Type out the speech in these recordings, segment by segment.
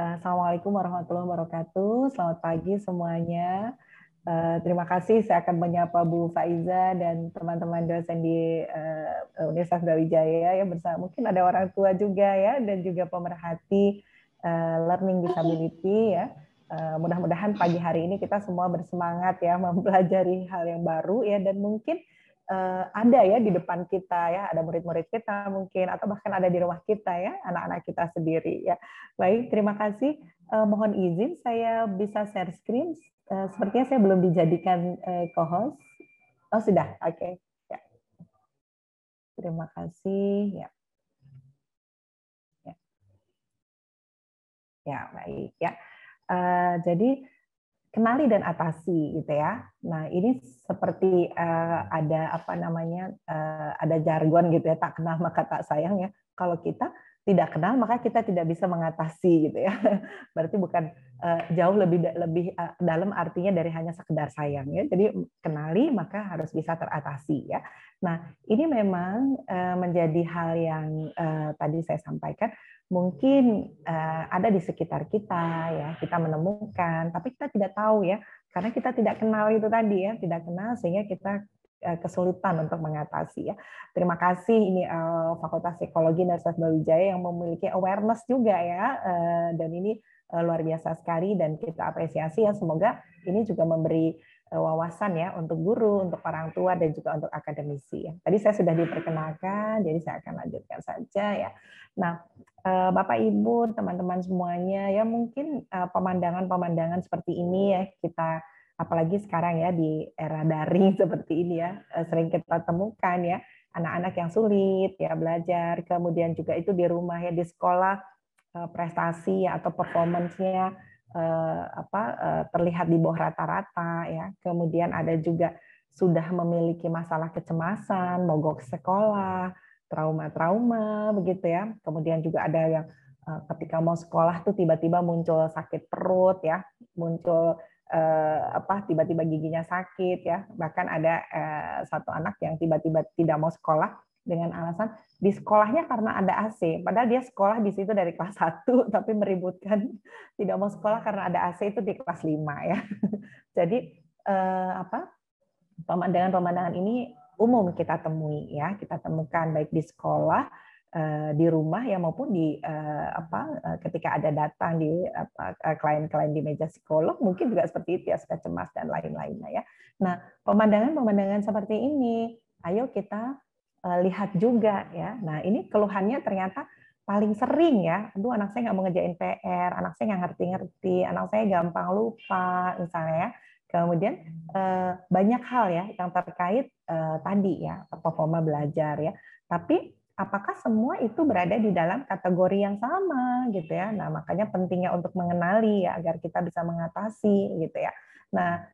Assalamualaikum warahmatullahi wabarakatuh. Selamat pagi semuanya. Uh, terima kasih. Saya akan menyapa Bu Faiza dan teman-teman dosen di uh, Universitas Brawijaya ya bersama mungkin ada orang tua juga ya dan juga pemerhati learning disability ya. Mudah-mudahan pagi hari ini kita semua bersemangat ya mempelajari hal yang baru ya dan mungkin uh, ada ya di depan kita ya, ada murid-murid kita mungkin atau bahkan ada di rumah kita ya, anak-anak kita sendiri ya. Baik, terima kasih. Uh, mohon izin saya bisa share screen. Uh, sepertinya saya belum dijadikan uh, co-host. Oh sudah, oke. Okay. Ya. Terima kasih. Ya. Ya, ya baik ya. Uh, jadi kenali dan atasi gitu ya. Nah ini seperti uh, ada apa namanya uh, ada jargon gitu ya tak kenal maka tak sayang ya. Kalau kita tidak kenal maka kita tidak bisa mengatasi gitu ya. Berarti bukan uh, jauh lebih lebih uh, dalam artinya dari hanya sekedar sayang ya. Jadi kenali maka harus bisa teratasi ya. Nah ini memang uh, menjadi hal yang uh, tadi saya sampaikan mungkin uh, ada di sekitar kita ya kita menemukan tapi kita tidak tahu ya karena kita tidak kenal itu tadi ya tidak kenal sehingga kita uh, kesulitan untuk mengatasi ya. Terima kasih ini uh, Fakultas Psikologi Universitas Brawijaya yang memiliki awareness juga ya uh, dan ini uh, luar biasa sekali dan kita apresiasi ya semoga ini juga memberi wawasan ya untuk guru, untuk orang tua dan juga untuk akademisi. Ya. Tadi saya sudah diperkenalkan, jadi saya akan lanjutkan saja ya. Nah, eh, Bapak Ibu, teman-teman semuanya ya mungkin eh, pemandangan-pemandangan seperti ini ya kita apalagi sekarang ya di era daring seperti ini ya eh, sering kita temukan ya anak-anak yang sulit ya belajar, kemudian juga itu di rumah ya di sekolah prestasi ya, atau performance-nya Eh, apa eh, terlihat di bawah rata-rata ya. Kemudian ada juga sudah memiliki masalah kecemasan, mogok sekolah, trauma-trauma begitu ya. Kemudian juga ada yang eh, ketika mau sekolah tuh tiba-tiba muncul sakit perut ya, muncul apa tiba-tiba giginya sakit ya. Bahkan ada satu anak yang tiba-tiba tidak mau sekolah dengan alasan di sekolahnya karena ada AC. Padahal dia sekolah di situ dari kelas 1 tapi meributkan tidak mau sekolah karena ada AC itu di kelas 5 ya. Jadi eh, apa? pemandangan-pemandangan ini umum kita temui ya, kita temukan baik di sekolah, eh, di rumah ya maupun di eh, apa eh, ketika ada datang di apa klien-klien di meja psikolog mungkin juga seperti itu ya suka cemas dan lain-lainnya ya. Nah, pemandangan-pemandangan seperti ini ayo kita Eh, lihat juga ya. Nah ini keluhannya ternyata paling sering ya, aduh anak saya nggak mau ngejain PR, anak saya nggak ngerti-ngerti, anak saya gampang lupa misalnya ya. Kemudian eh, banyak hal ya yang terkait eh, tadi ya performa belajar ya. Tapi apakah semua itu berada di dalam kategori yang sama gitu ya. Nah, makanya pentingnya untuk mengenali ya agar kita bisa mengatasi gitu ya. Nah,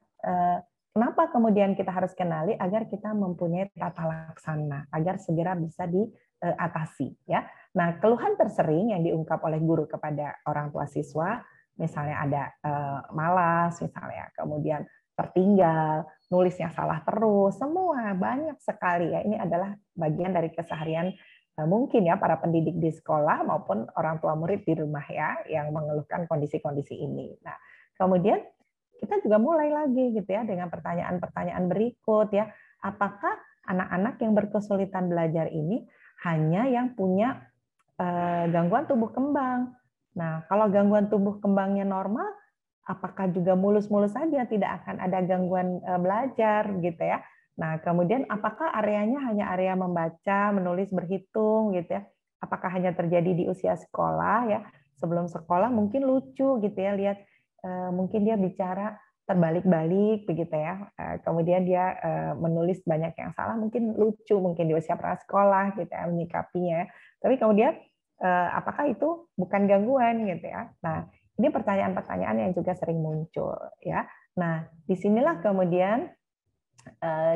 Kenapa kemudian kita harus kenali agar kita mempunyai tata laksana agar segera bisa diatasi ya. Nah, keluhan tersering yang diungkap oleh guru kepada orang tua siswa misalnya ada eh, malas misalnya, kemudian tertinggal, nulisnya salah terus, semua banyak sekali ya. Ini adalah bagian dari keseharian eh, mungkin ya para pendidik di sekolah maupun orang tua murid di rumah ya yang mengeluhkan kondisi-kondisi ini. Nah, kemudian kita juga mulai lagi gitu ya dengan pertanyaan-pertanyaan berikut ya. Apakah anak-anak yang berkesulitan belajar ini hanya yang punya eh, gangguan tubuh kembang? Nah, kalau gangguan tubuh kembangnya normal, apakah juga mulus-mulus saja tidak akan ada gangguan eh, belajar gitu ya? Nah, kemudian apakah areanya hanya area membaca, menulis, berhitung gitu ya? Apakah hanya terjadi di usia sekolah ya? Sebelum sekolah mungkin lucu gitu ya lihat mungkin dia bicara terbalik-balik begitu ya. Eh, kemudian dia eh, menulis banyak yang salah, mungkin lucu, mungkin di usia prasekolah gitu ya menyikapinya. Tapi kemudian apakah itu bukan gangguan gitu ya? Nah, ini pertanyaan-pertanyaan yang juga sering muncul ya. Nah, di sinilah kemudian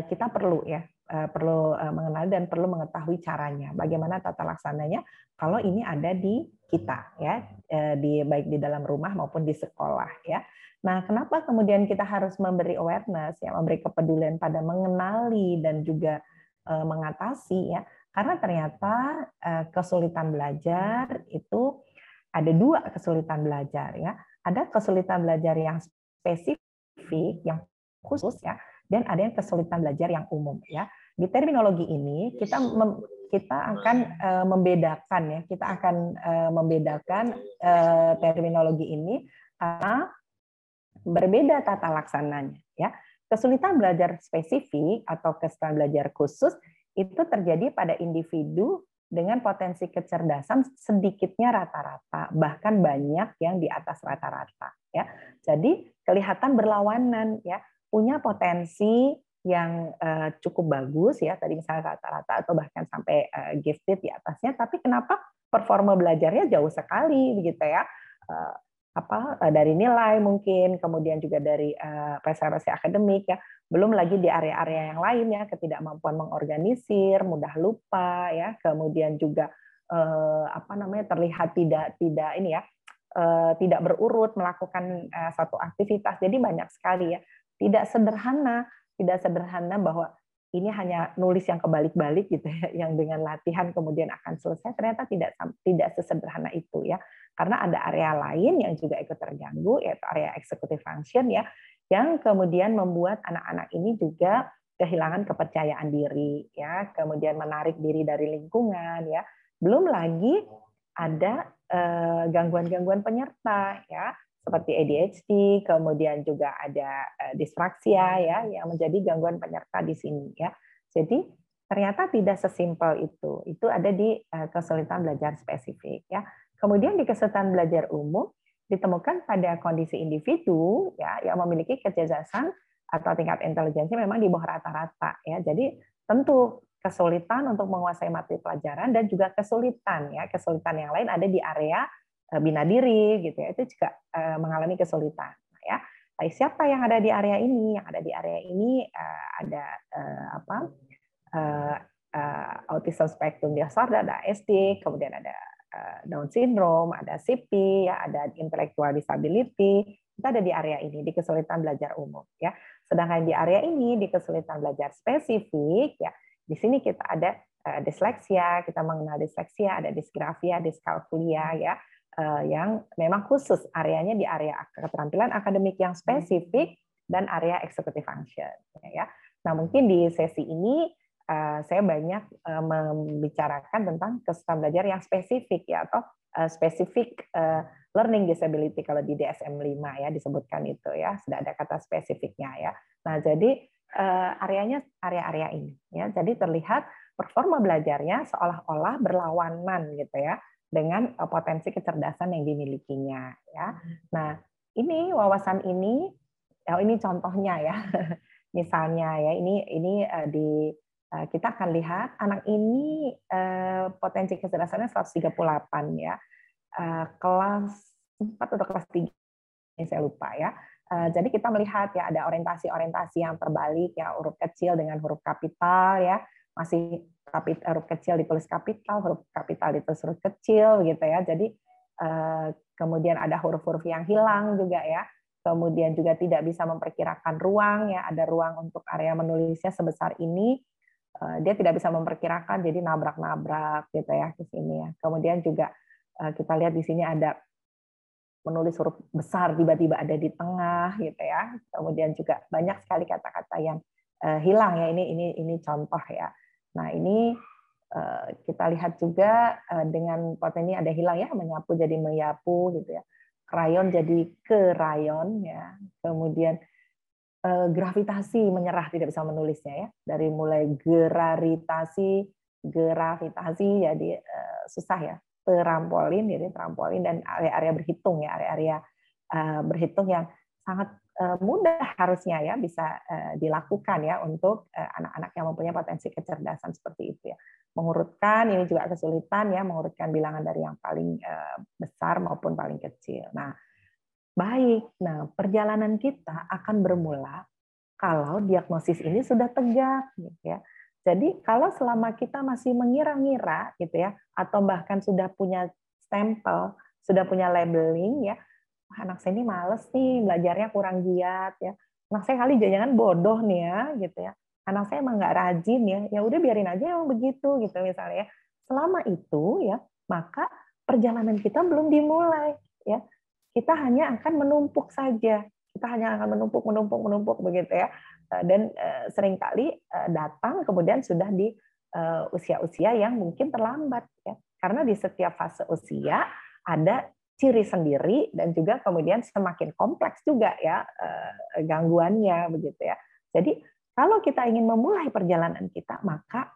kita perlu ya perlu mengenal dan perlu mengetahui caranya. Bagaimana tata laksananya kalau ini ada di kita ya eh, di baik di dalam rumah maupun di sekolah ya. Nah, kenapa kemudian kita harus memberi awareness ya, memberi kepedulian pada mengenali dan juga eh, mengatasi ya. Karena ternyata eh, kesulitan belajar itu ada dua kesulitan belajar ya. Ada kesulitan belajar yang spesifik, yang khusus ya, dan ada yang kesulitan belajar yang umum ya. Di terminologi ini kita mem, kita akan uh, membedakan ya, kita akan uh, membedakan uh, terminologi ini karena berbeda tata laksananya ya. Kesulitan belajar spesifik atau kesulitan belajar khusus itu terjadi pada individu dengan potensi kecerdasan sedikitnya rata-rata, bahkan banyak yang di atas rata-rata ya. Jadi kelihatan berlawanan ya, punya potensi yang uh, cukup bagus ya, tadi misalnya rata-rata atau bahkan sampai uh, gifted di atasnya, tapi kenapa performa belajarnya jauh sekali begitu ya. Uh, apa dari nilai mungkin kemudian juga dari uh, prestasi akademik ya belum lagi di area-area yang lain ya ketidakmampuan mengorganisir mudah lupa ya kemudian juga uh, apa namanya terlihat tidak tidak ini ya uh, tidak berurut melakukan uh, satu aktivitas jadi banyak sekali ya tidak sederhana tidak sederhana bahwa ini hanya nulis yang kebalik-balik gitu ya, yang dengan latihan kemudian akan selesai. Ternyata tidak tidak sesederhana itu ya. Karena ada area lain yang juga ikut terganggu yaitu area executive function ya yang kemudian membuat anak-anak ini juga kehilangan kepercayaan diri ya kemudian menarik diri dari lingkungan ya. Belum lagi ada eh, gangguan-gangguan penyerta ya seperti ADHD kemudian juga ada eh, disfraksia ya yang menjadi gangguan penyerta di sini ya. Jadi ternyata tidak sesimpel itu. Itu ada di eh, kesulitan belajar spesifik ya. Kemudian di kesulitan belajar umum ditemukan pada kondisi individu ya yang memiliki kecerdasan atau tingkat intelijensi memang di bawah rata-rata ya. Jadi tentu kesulitan untuk menguasai materi pelajaran dan juga kesulitan ya kesulitan yang lain ada di area bina diri gitu ya itu juga eh, mengalami kesulitan ya. Tapi siapa yang ada di area ini? Yang ada di area ini eh, ada apa? autism spectrum disorder, ada SD, kemudian ada Eh, Down syndrome, ada CP, ya, ada intellectual disability, itu ada di area ini di kesulitan belajar umum ya. Sedangkan di area ini di kesulitan belajar spesifik ya, di sini kita ada disleksia, kita mengenal disleksia, ada disgrafia, diskalkulia ya, yang memang khusus areanya di area keterampilan akademik yang spesifik dan area executive function ya. Nah, mungkin di sesi ini Eh, saya banyak eh, membicarakan tentang kesulitan belajar yang spesifik ya atau eh, spesifik learning disability kalau di DSM 5 ya disebutkan itu ya sudah ada kata spesifiknya ya. Nah, jadi areanya area-area ini ya. Jadi terlihat performa belajarnya seolah-olah berlawanan gitu ya dengan potensi kecerdasan yang dimilikinya ya. Nah, ini wawasan ini oh ini contohnya ya. Misalnya ya ini ini di Eh, kita akan lihat anak ini eh, potensi kecerdasannya 138 ya. Eh, kelas 4 atau kelas 3 ini saya lupa ya. Jadi kita melihat ya ada orientasi-orientasi yang terbalik ya huruf kecil dengan huruf kapital ya. Masih kapit, huruf kecil ditulis kapital, huruf kapital ditulis huruf kecil gitu ya. Jadi kemudian ada huruf-huruf yang hilang juga ya. Kemudian juga tidak bisa memperkirakan ruang ya, ada ruang untuk area menulisnya sebesar ini Eh, dia tidak bisa memperkirakan jadi nabrak-nabrak gitu ya di sini ya. Kemudian juga eh, kita lihat di sini ada menulis huruf besar tiba-tiba ada di tengah gitu ya. Kemudian juga banyak sekali kata-kata yang eh, hilang ya. Ini ini ini contoh ya. Nah, ini kita lihat juga dengan potensi ada hilang ya, menyapu jadi menyapu gitu ya. Krayon jadi kerayon ya. Kemudian Eh, gravitasi menyerah tidak bisa menulisnya ya dari mulai geraritasi gravitasi jadi susah ya trampolin jadi trampolin dan area-area berhitung ya area-area berhitung yang sangat mudah harusnya ya bisa uh, dilakukan ya untuk anak-anak uh, yang mempunyai potensi kecerdasan seperti itu ya. Mengurutkan ini juga kesulitan ya mengurutkan bilangan dari yang paling besar maupun paling kecil. Nah Baik, nah perjalanan kita akan bermula kalau diagnosis ini sudah tegak, ya. Jadi kalau selama kita masih mengira-ngira, gitu ya, atau bahkan sudah punya stempel, sudah punya labeling, ya, anak saya ini males nih, belajarnya kurang giat, ya. Anak saya kali jangan bodoh nih ya, gitu ya. Anak saya emang nggak rajin ya, ya udah biarin aja emang begitu, gitu misalnya. Ya. Selama itu, ya, maka perjalanan kita belum dimulai ya. Kita hanya akan menumpuk saja. Kita hanya akan menumpuk menumpuk menumpuk begitu ya. Eh, dan sering kali datang kemudian sudah di usia-usia yang mungkin terlambat ya. Karena di setiap fase usia ada ciri sendiri dan juga kemudian semakin kompleks juga ya gangguannya begitu ya. Jadi kalau kita ingin memulai perjalanan kita maka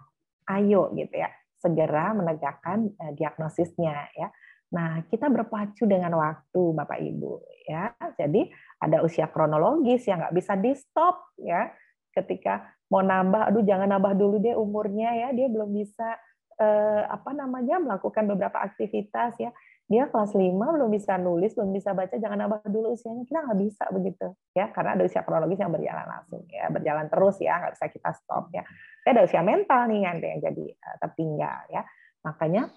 ayo gitu ya segera menegakkan uh, diagnosisnya ya. Nah, kita berpacu dengan waktu Bapak Ibu ya. Jadi ada usia kronologis yang nggak bisa di stop ya. Ketika mau nambah, aduh jangan nambah dulu deh umurnya ya, dia belum bisa eh, apa namanya melakukan beberapa aktivitas ya dia kelas 5 belum bisa nulis, belum bisa baca, jangan nambah dulu usianya. Kita nggak bisa begitu, ya, karena ada usia kronologis yang berjalan langsung, ya, berjalan terus ya, nggak bisa kita stop ya. Tapi ada usia mental nih yang yang jadi uh, tertinggal ya. Makanya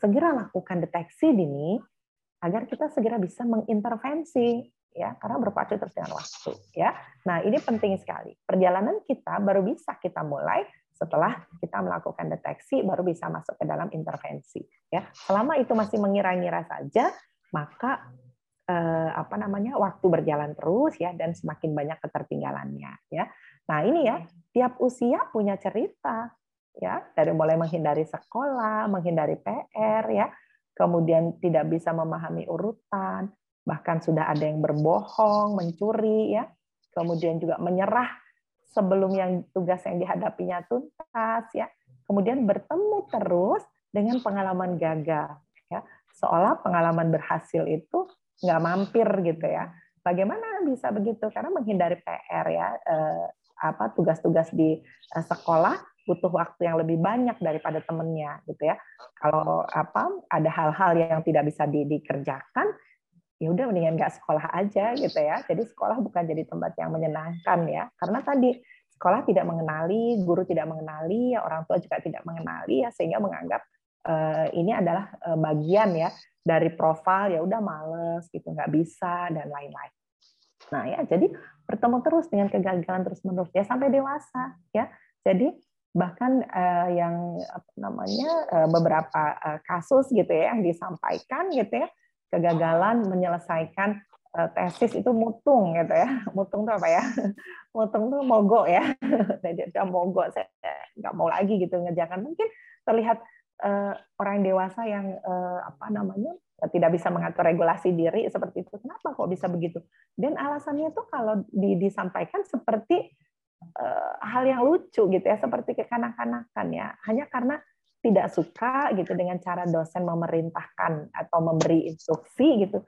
segera lakukan deteksi dini agar kita segera bisa mengintervensi ya karena berpacu terus dengan waktu ya. Nah, ini penting sekali. Perjalanan kita baru bisa kita mulai setelah kita melakukan deteksi baru bisa masuk ke dalam intervensi ya. Selama itu masih mengira-ngira saja maka eh, apa namanya waktu berjalan terus ya dan semakin banyak ketertinggalannya ya. Nah ini ya tiap usia punya cerita ya. Dari mulai menghindari sekolah menghindari PR ya. Kemudian tidak bisa memahami urutan bahkan sudah ada yang berbohong mencuri ya. Kemudian juga menyerah sebelum yang tugas yang dihadapinya tuntas ya. Kemudian bertemu terus dengan pengalaman gagal ya. Seolah pengalaman berhasil itu nggak mampir gitu ya. Bagaimana bisa begitu? Karena menghindari PR ya. Eh, apa tugas-tugas di eh, sekolah butuh waktu yang lebih banyak daripada temennya gitu ya. Kalau apa ada hal-hal yang tidak bisa di, dikerjakan ya udah mendingan nggak sekolah aja gitu ya. Jadi sekolah bukan jadi tempat yang menyenangkan ya. Karena tadi sekolah tidak mengenali, guru tidak mengenali, orang tua juga tidak mengenali ya sehingga menganggap uh, ini adalah uh, bagian ya dari profil ya udah males gitu nggak bisa dan lain-lain. Nah ya jadi bertemu terus dengan kegagalan terus menerus ya sampai dewasa ya. Jadi bahkan uh, yang apa namanya beberapa kasus gitu ya yang disampaikan gitu ya kegagalan menyelesaikan eh, tesis itu mutung gitu ya. Mutung itu apa ya? Mutung itu mogok ya. Jadi dia mogok saya nggak mau lagi gitu ngerjakan. Mungkin terlihat uh, orang dewasa yang uh, apa namanya tidak bisa mengatur regulasi diri seperti itu. Kenapa kok bisa begitu? Dan alasannya tuh kalau disampaikan seperti uh, hal yang lucu gitu ya, seperti kekanak-kanakan ya. Hanya karena tidak suka gitu dengan cara dosen memerintahkan atau memberi instruksi gitu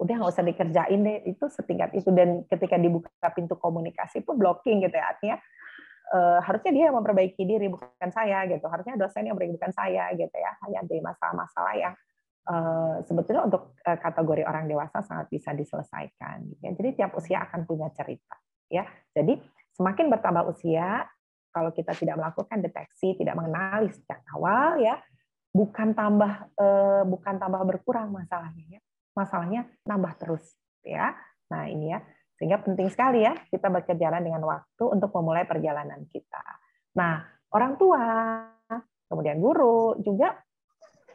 udah nggak usah dikerjain deh itu setingkat itu. Dan ketika dibuka pintu komunikasi pun blocking gitu ya artinya uh, harusnya dia yang memperbaiki diri bukan saya gitu. Harusnya dosen yang memperbaiki bukan saya gitu ya. Hanya dari masalah-masalah yang uh, sebetulnya untuk uh, kategori orang dewasa sangat bisa diselesaikan gitu ya. jadi tiap usia akan punya cerita ya. Jadi semakin bertambah usia kalau kita tidak melakukan deteksi, tidak mengenali sejak awal ya, bukan tambah eh, bukan tambah berkurang masalahnya ya. Masalahnya nambah terus ya. Nah, ini ya. Sehingga penting sekali ya kita berkejaran dengan waktu untuk memulai perjalanan kita. Nah, orang tua, kemudian guru juga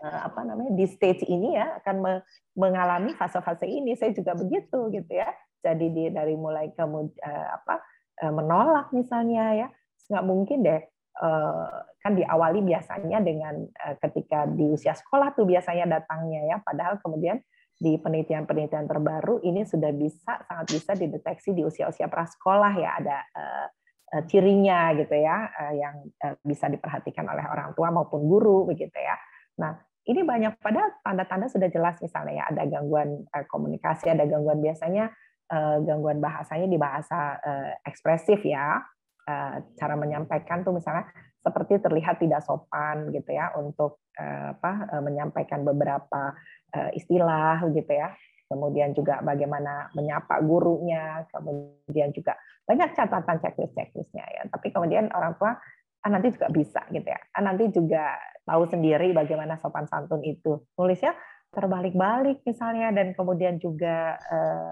eh, apa namanya di stage ini ya akan mengalami fase-fase ini. Saya juga begitu gitu ya. Jadi di dari mulai kamu eh, apa menolak misalnya ya nggak mungkin deh eh, kan diawali biasanya dengan eh, ketika di usia sekolah tuh biasanya datangnya ya. Padahal kemudian di penelitian-penelitian terbaru ini sudah bisa sangat bisa dideteksi di usia-usia prasekolah ya. Ada uh, cirinya gitu ya yang bisa diperhatikan oleh orang tua maupun guru begitu ya. Nah, ini banyak pada tanda-tanda sudah jelas misalnya ya ada gangguan komunikasi, ada gangguan biasanya gangguan bahasanya di bahasa ekspresif ya Eh, cara menyampaikan tuh misalnya seperti terlihat tidak sopan gitu ya untuk eh, apa eh, menyampaikan beberapa istilah gitu ya. Kemudian juga bagaimana menyapa gurunya kemudian juga banyak catatan checklist checklistnya ya. Tapi kemudian orang tua ah, nanti juga bisa gitu ya. Ah, nanti juga tahu sendiri bagaimana sopan santun itu. Nulisnya terbalik-balik misalnya dan kemudian juga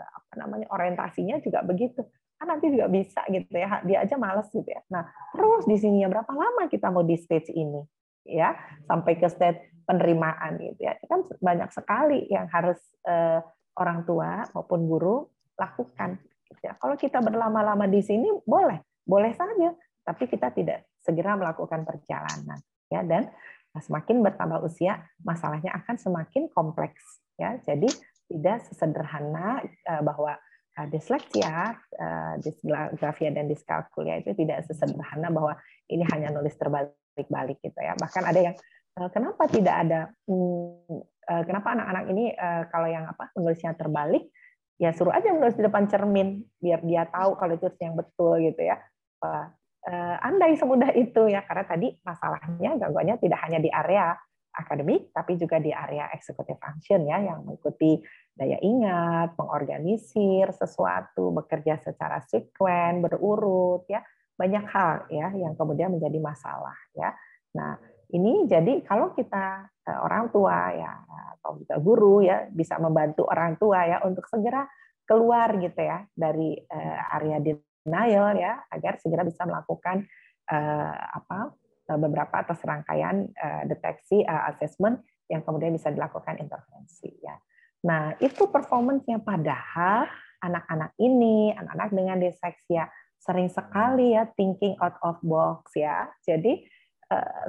apa namanya orientasinya juga begitu kan nanti juga bisa gitu ya dia aja males gitu ya nah terus di sini berapa lama kita mau di stage ini ya sampai ke stage penerimaan gitu ya. Kan banyak sekali yang harus uh, orang tua maupun guru lakukan. Gitu ya. Kalau kita berlama-lama di sini boleh, boleh saja, tapi kita tidak segera melakukan perjalanan ya dan semakin bertambah usia masalahnya akan semakin kompleks ya. Jadi tidak sesederhana uh, bahwa disleksia, uh, disgrafia dan diskalkulia itu tidak sesederhana bahwa ini hanya nulis terbalik-balik gitu ya. Bahkan ada yang uh, kenapa tidak ada hmm, kenapa anak-anak ini kalau yang apa menulisnya terbalik ya suruh aja menulis di depan cermin biar dia tahu kalau itu yang betul gitu ya. Andai semudah itu ya karena tadi masalahnya gangguannya tidak hanya di area akademik, tapi juga di area executive function ya, yang mengikuti daya ingat, mengorganisir sesuatu, bekerja secara sekuen, berurut ya, banyak hal ya yang kemudian menjadi masalah ya. Nah ini jadi kalau kita eh, orang tua ya atau kita guru ya bisa membantu orang tua ya untuk segera keluar gitu ya dari eh, area denial ya agar segera bisa melakukan eh, apa beberapa atau serangkaian eh, deteksi uh, assessment yang kemudian bisa dilakukan intervensi ya. Nah, itu performance-nya padahal anak-anak ini, anak-anak dengan disleksia sering sekali ya thinking out of box ya. Jadi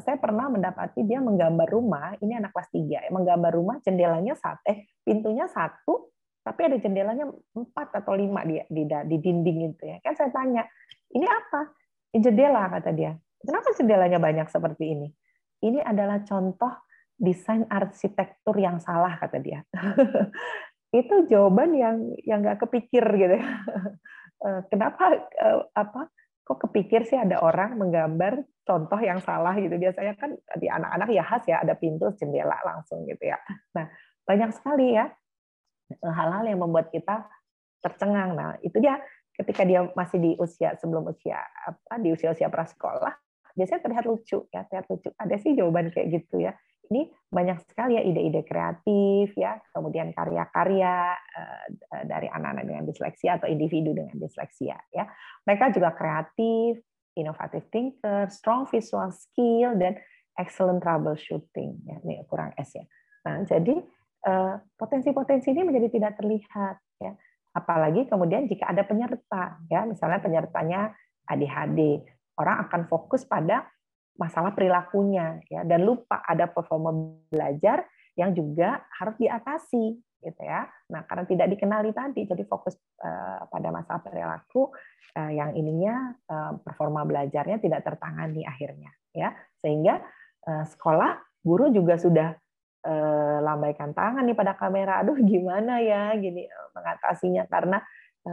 saya pernah mendapati dia menggambar rumah, ini anak kelas 3, ya, menggambar rumah jendelanya satu, eh pintunya satu, tapi ada jendelanya empat atau lima di, di dinding itu ya. Kan saya tanya, ini apa? Ini jendela kata dia. Kenapa jendelanya banyak seperti ini? Ini adalah contoh desain arsitektur yang salah kata dia. itu jawaban yang yang nggak kepikir gitu ya. Eh, kenapa eh, apa kok kepikir sih ada orang menggambar contoh yang salah gitu biasanya kan di anak-anak ya khas ya ada pintu jendela langsung gitu ya nah banyak sekali ya hal-hal yang membuat kita tercengang nah itu dia ketika dia masih di usia sebelum usia apa di usia-usia prasekolah biasanya terlihat lucu ya terlihat lucu. Ada sih jawaban kayak gitu ya. Ini banyak sekali ya ide-ide kreatif ya kemudian karya-karya eh, dari anak-anak dengan disleksia atau individu dengan disleksia ya. Mereka juga kreatif inovatif thinker strong visual skill dan excellent troubleshooting ya. Ini kurang S ya. Nah jadi eh, potensi-potensi ini menjadi tidak terlihat ya. Apalagi kemudian jika ada penyerta ya misalnya penyertanya ADHD orang akan fokus pada masalah perilakunya ya dan lupa ada performa belajar yang juga harus diatasi gitu ya. Nah, karena tidak dikenali tadi jadi fokus uh, pada masalah perilaku uh, yang ininya uh, performa belajarnya tidak tertangani akhirnya ya. Sehingga sekolah guru juga sudah lambaikan tangan nih pada kamera. Aduh gimana ya gini mengatasinya karena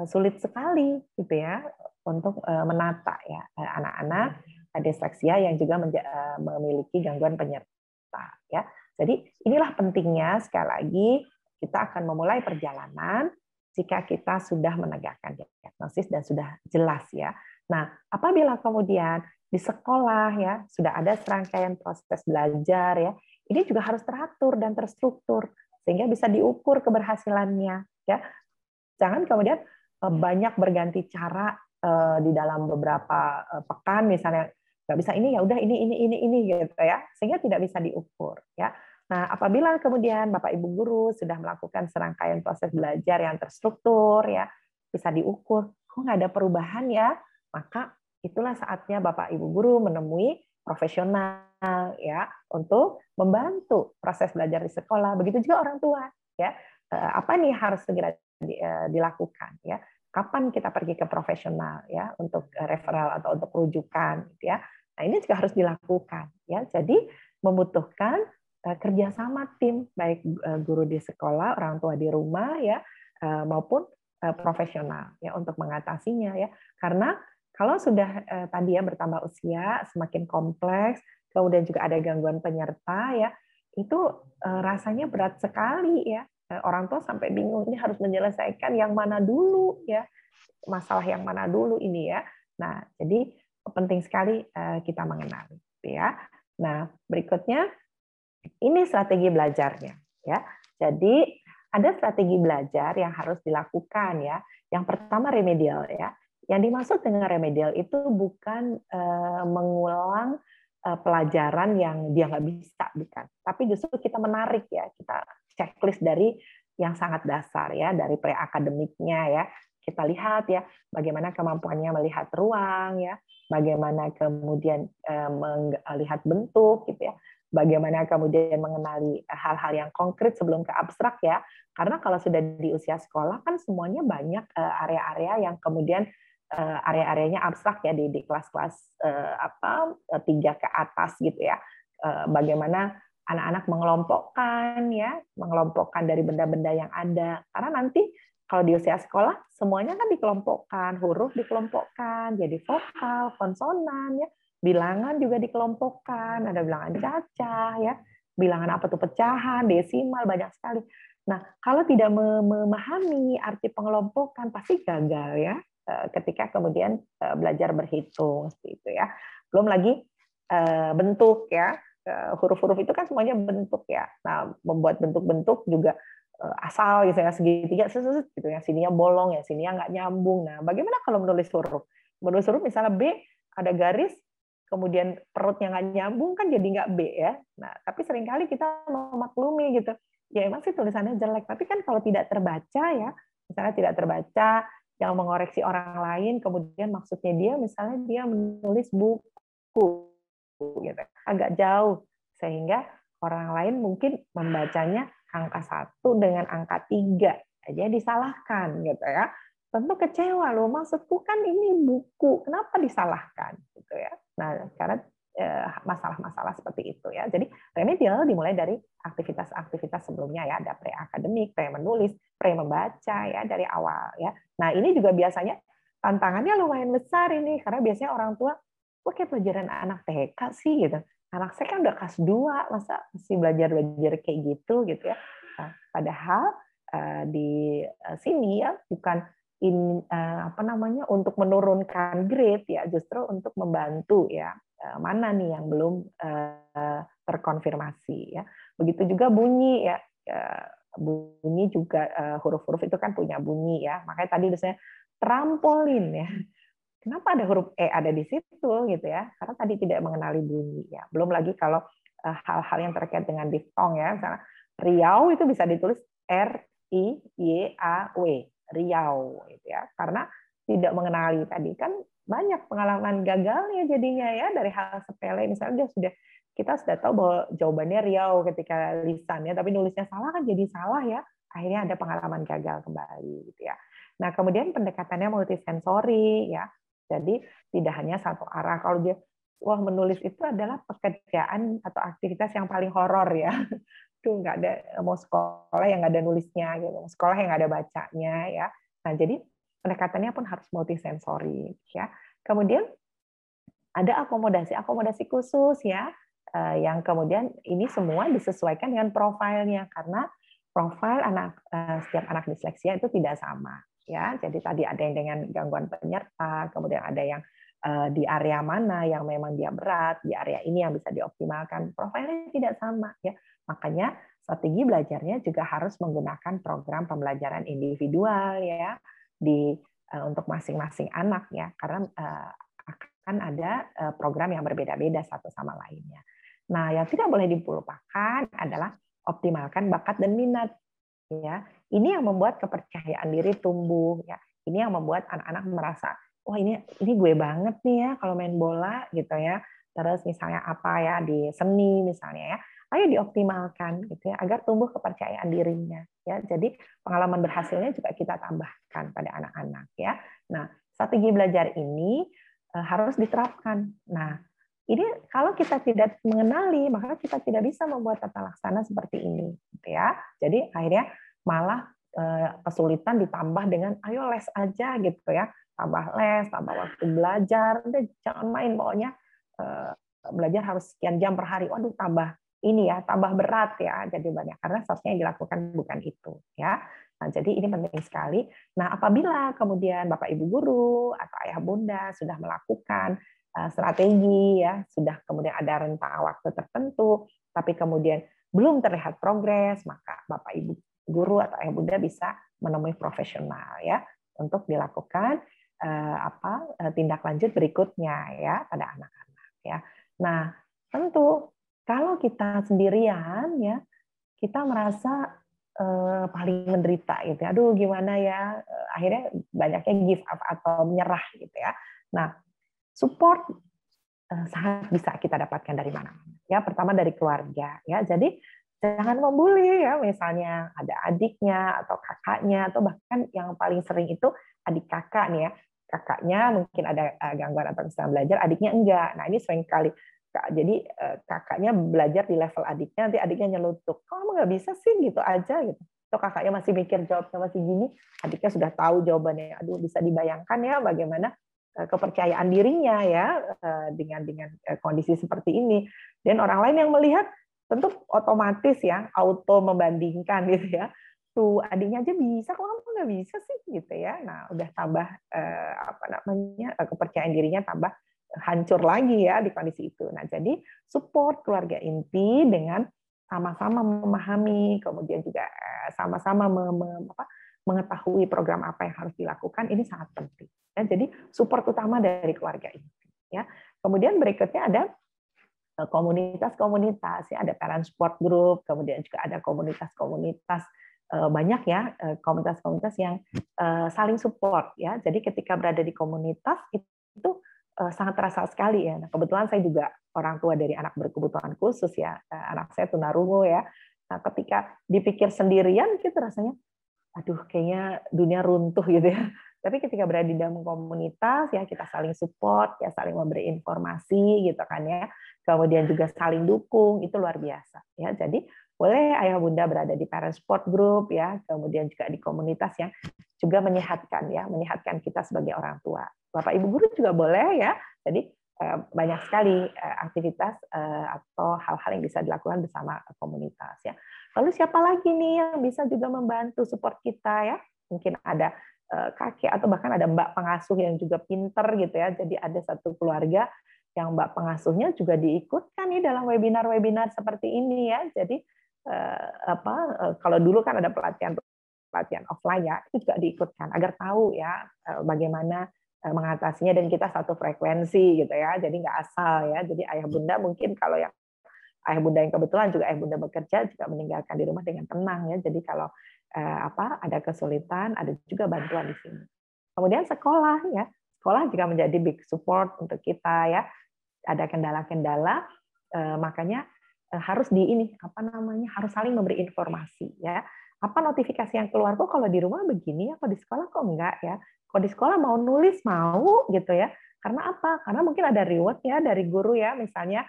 sulit sekali gitu ya untuk eh, menata ya eh, anak-anak disleksia yang juga eh, memiliki gangguan penyerta ya. Jadi inilah pentingnya sekali lagi kita akan memulai perjalanan jika kita sudah menegakkan diagnosis dan sudah jelas ya. Nah, apabila kemudian di sekolah ya sudah ada serangkaian proses belajar ya, ini juga harus teratur dan terstruktur sehingga bisa diukur keberhasilannya ya. Jangan kemudian banyak berganti cara Eh, di dalam beberapa eh, pekan misalnya nggak bisa ini ya udah ini ini ini ini gitu ya sehingga tidak bisa diukur ya. Nah apabila kemudian bapak ibu guru sudah melakukan serangkaian proses belajar yang terstruktur ya bisa diukur kok nggak ada perubahan ya? Maka itulah saatnya bapak ibu guru menemui profesional ya untuk membantu proses belajar di sekolah. Begitu juga orang tua ya. Apa nih harus segera dilakukan ya kapan kita pergi ke profesional ya untuk eh, referral atau untuk rujukan gitu ya. Nah, ini juga harus dilakukan ya. Jadi membutuhkan eh, kerjasama tim baik eh, guru di sekolah, orang tua di rumah ya maupun profesional ya untuk mengatasinya ya. Karena kalau sudah tadi ya bertambah usia semakin kompleks, kemudian juga ada gangguan penyerta ya, itu rasanya berat sekali ya orang tua sampai bingung ini harus menyelesaikan yang mana dulu ya. Masalah yang mana dulu ini ya. Nah jadi penting sekali eh, kita mengenal ya. Nah berikutnya ini strategi belajarnya ya. Jadi ada strategi belajar yang harus dilakukan ya. Yang pertama remedial ya. Yang dimaksud dengan remedial itu bukan uh, mengulang pelajaran yang dia nggak bisa bukan. Tapi justru kita menarik ya. Kita checklist dari yang sangat dasar ya dari pre akademiknya ya. Kita lihat ya bagaimana kemampuannya melihat ruang ya bagaimana kemudian uh, melihat bentuk gitu ya. Bagaimana kemudian mengenali hal-hal yang konkret sebelum ke abstrak ya. Karena kalau sudah di usia sekolah kan semuanya banyak area-area yang kemudian uh, area-areanya abstrak ya di kelas-kelas apa eh, tiga ke atas gitu ya. Bagaimana anak-anak mengelompokkan ya mengelompokkan dari benda-benda yang ada karena nanti kalau di usia sekolah semuanya kan dikelompokkan huruf dikelompokkan jadi vokal konsonan ya bilangan juga dikelompokkan ada bilangan cacah ya bilangan apa tuh pecahan desimal banyak sekali nah kalau tidak memahami arti pengelompokan pasti gagal ya Eh, ketika kemudian eh, belajar berhitung seperti itu ya. Belum lagi eh, bentuk ya. Huruf-huruf itu kan semuanya bentuk ya. Nah, membuat bentuk-bentuk juga asal gitu ya segitiga sesuatu gitu ya. Sininya bolong ya sininya nggak nyambung. Nah bagaimana kalau menulis huruf? Menulis huruf misalnya B ada garis kemudian perutnya nggak nyambung kan jadi nggak B ya. Nah tapi sering kali kita memaklumi gitu. Ya emang sih tulisannya jelek tapi kan kalau tidak terbaca ya misalnya tidak terbaca yang mengoreksi orang lain, kemudian maksudnya dia misalnya dia menulis buku, gitu, agak jauh. Sehingga orang lain mungkin membacanya angka satu dengan angka tiga. Aja disalahkan gitu ya. Tentu kecewa loh. Maksudku kan ini buku. Kenapa disalahkan gitu ya? Nah karena Eh, masalah-masalah seperti itu ya. Jadi remedial dimulai dari aktivitas-aktivitas sebelumnya ya, ada pre-akademik, pre-menulis, pre-membaca ya dari awal ya. Nah, ini juga biasanya tantangannya lumayan besar ini. Karena biasanya orang tua kok kayak pelajaran anak TK sih gitu. Anak saya kan udah kelas 2, masa masih belajar-belajar kayak gitu gitu ya. Nah, padahal eh, di eh, sini ya bukan in apa namanya untuk menurunkan grade ya justru untuk membantu ya Eh, mana nih yang belum eh, terkonfirmasi ya. Begitu juga bunyi ya bunyi juga eh, huruf-huruf itu kan punya bunyi ya. Makanya tadi misalnya trampolin ya. Kenapa ada huruf e ada di situ gitu ya? Karena tadi tidak mengenali bunyi ya. Belum lagi kalau hal-hal yang terkait dengan diftong ya, misalnya Riau itu bisa ditulis R I Y A W, Riau gitu ya. Karena tidak mengenali tadi kan banyak pengalaman gagalnya jadinya ya dari hal sepele misalnya dia sudah kita sudah tahu bahwa jawabannya Riau ketika lisan ya tapi nulisnya salah kan jadi salah ya akhirnya ada pengalaman gagal kembali gitu ya nah kemudian pendekatannya multisensori ya jadi tidak hanya satu arah. Kalau dia wah menulis itu adalah pekerjaan atau aktivitas yang paling horor ya. Tuh nggak ada mau sekolah yang nggak ada nulisnya gitu. Sekolah yang nggak ada bacanya ya. Nah jadi pendekatannya pun harus multisensori ya. Kemudian ada akomodasi-akomodasi khusus ya. Eh, yang kemudian ini semua disesuaikan dengan profilnya. Karena profil anak eh, setiap anak disleksia itu tidak sama ya. Jadi tadi ada yang dengan gangguan penyerta, kemudian ada yang eh, di area mana yang memang dia berat, di area ini yang bisa dioptimalkan. Profilnya tidak sama ya. Makanya strategi belajarnya juga harus menggunakan program pembelajaran individual ya di uh, untuk masing-masing anak ya karena uh, akan ada program yang berbeda-beda satu sama lainnya. Nah, yang tidak boleh dilupakan adalah optimalkan bakat dan minat ya. Ini yang membuat kepercayaan diri tumbuh ya. Ini yang membuat anak-anak merasa wah ini ini gue banget nih ya kalau main bola gitu ya. Terus misalnya apa ya di seni misalnya ya ayo dioptimalkan gitu ya agar tumbuh kepercayaan dirinya ya jadi pengalaman berhasilnya juga kita tambahkan pada anak-anak ya nah strategi belajar ini eh, harus diterapkan nah ini kalau kita tidak mengenali maka kita tidak bisa membuat tata laksana seperti ini gitu ya. Jadi akhirnya malah eh, kesulitan ditambah dengan ayo les aja gitu ya. Tambah les tambah waktu belajar udah jangan main pokoknya eh, belajar harus sekian jam per hari. Waduh tambah ini ya tambah berat ya jadi banyak. Karena seharusnya yang dilakukan bukan itu ya. Nah, jadi ini penting sekali. Nah apabila kemudian bapak ibu guru atau ayah bunda sudah melakukan strategi ya sudah kemudian ada rentang waktu tertentu tapi kemudian belum terlihat progres maka bapak ibu guru atau ayah bunda bisa menemui profesional ya untuk dilakukan uh, apa uh, tindak lanjut berikutnya ya pada anak-anak ya nah tentu kalau kita sendirian ya kita merasa uh, paling menderita gitu. Ya. Aduh gimana ya? Uh, akhirnya banyaknya give up atau menyerah gitu ya. Nah, support uh, sangat bisa kita dapatkan dari mana? Ya, pertama dari keluarga ya. Jadi jangan membuli ya, misalnya ada adiknya atau kakaknya atau bahkan yang paling sering itu adik kakak nih ya. Kakaknya mungkin ada gangguan atau kesalahan belajar, adiknya enggak. Nah, ini sering kali jadi eh, kakaknya belajar di level adiknya nanti adiknya nyelutuk kamu nggak bisa sih gitu aja gitu atau kakaknya masih mikir jawabnya masih gini adiknya sudah tahu jawabannya aduh bisa dibayangkan ya bagaimana eh, kepercayaan dirinya ya eh, dengan dengan kondisi seperti ini. Dan orang lain yang melihat tentu otomatis ya auto membandingkan gitu ya. Tuh adiknya aja bisa kok kamu nggak bisa sih? Gitu ya. Nah udah tambah apa namanya kepercayaan dirinya tambah hancur lagi ya di kondisi itu. Nah, jadi support keluarga inti dengan sama-sama memahami, kemudian juga eh, sama-sama mengetahui program apa yang harus dilakukan ini sangat penting. Ya, jadi support utama dari keluarga inti. Ya. Kemudian berikutnya ada eh, komunitas-komunitas, ya ada parent support group, kemudian juga ada komunitas-komunitas eh, banyak ya komunitas-komunitas yang saling support ya. Jadi ketika berada di komunitas itu Eh, sangat terasa sekali ya. Nah, kebetulan saya juga orang tua dari anak berkebutuhan khusus ya. Eh, anak saya tunarungu ya. Nah, ketika dipikir sendirian gitu rasanya aduh kayaknya dunia runtuh gitu ya. Tapi ketika berada di dalam komunitas ya kita saling support, ya saling memberi informasi gitu kan ya. Kemudian juga saling dukung, itu luar biasa ya. Jadi boleh ayah bunda berada di parent support group ya, kemudian juga di komunitas yang juga menyehatkan ya, menyehatkan kita sebagai orang tua. Bapak Ibu guru juga boleh ya. Jadi eh, banyak sekali eh, aktivitas eh, atau hal-hal yang bisa dilakukan bersama komunitas ya. Lalu siapa lagi nih yang bisa juga membantu support kita ya? Mungkin ada kakek atau bahkan ada mbak pengasuh yang juga pinter gitu ya. Jadi ada satu keluarga yang mbak pengasuhnya juga diikutkan nih dalam webinar-webinar seperti ini ya. Jadi apa kalau dulu kan ada pelatihan pelatihan offline ya itu juga diikutkan agar tahu ya bagaimana Eh, mengatasinya dan kita satu frekuensi gitu ya jadi nggak asal ya jadi ayah bunda mungkin kalau yang ayah bunda yang kebetulan juga ayah bunda bekerja juga meninggalkan di rumah dengan tenang ya. Jadi kalau eh, apa ada kesulitan ada juga bantuan di sini. Kemudian sekolah ya. Sekolah juga menjadi big support untuk kita ya. Ada kendala-kendala eh, makanya eh, harus di ini apa namanya harus saling memberi informasi ya. Apa notifikasi yang keluar? Kok kalau di rumah begini ya? Kok di sekolah kok enggak ya? Kalau di sekolah mau nulis mau gitu ya. Karena apa? Karena mungkin ada reward ya dari guru ya, misalnya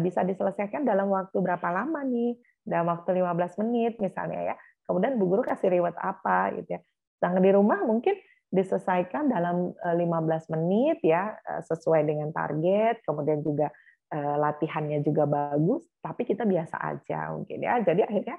bisa diselesaikan dalam waktu berapa lama nih? Dalam waktu 15 menit misalnya ya. Kemudian bu guru kasih reward apa gitu ya. Sedangkan di rumah mungkin diselesaikan dalam 15 eh, menit ya eh, sesuai dengan target, kemudian juga latihannya juga bagus, tapi kita biasa aja mungkin ya. Jadi akhirnya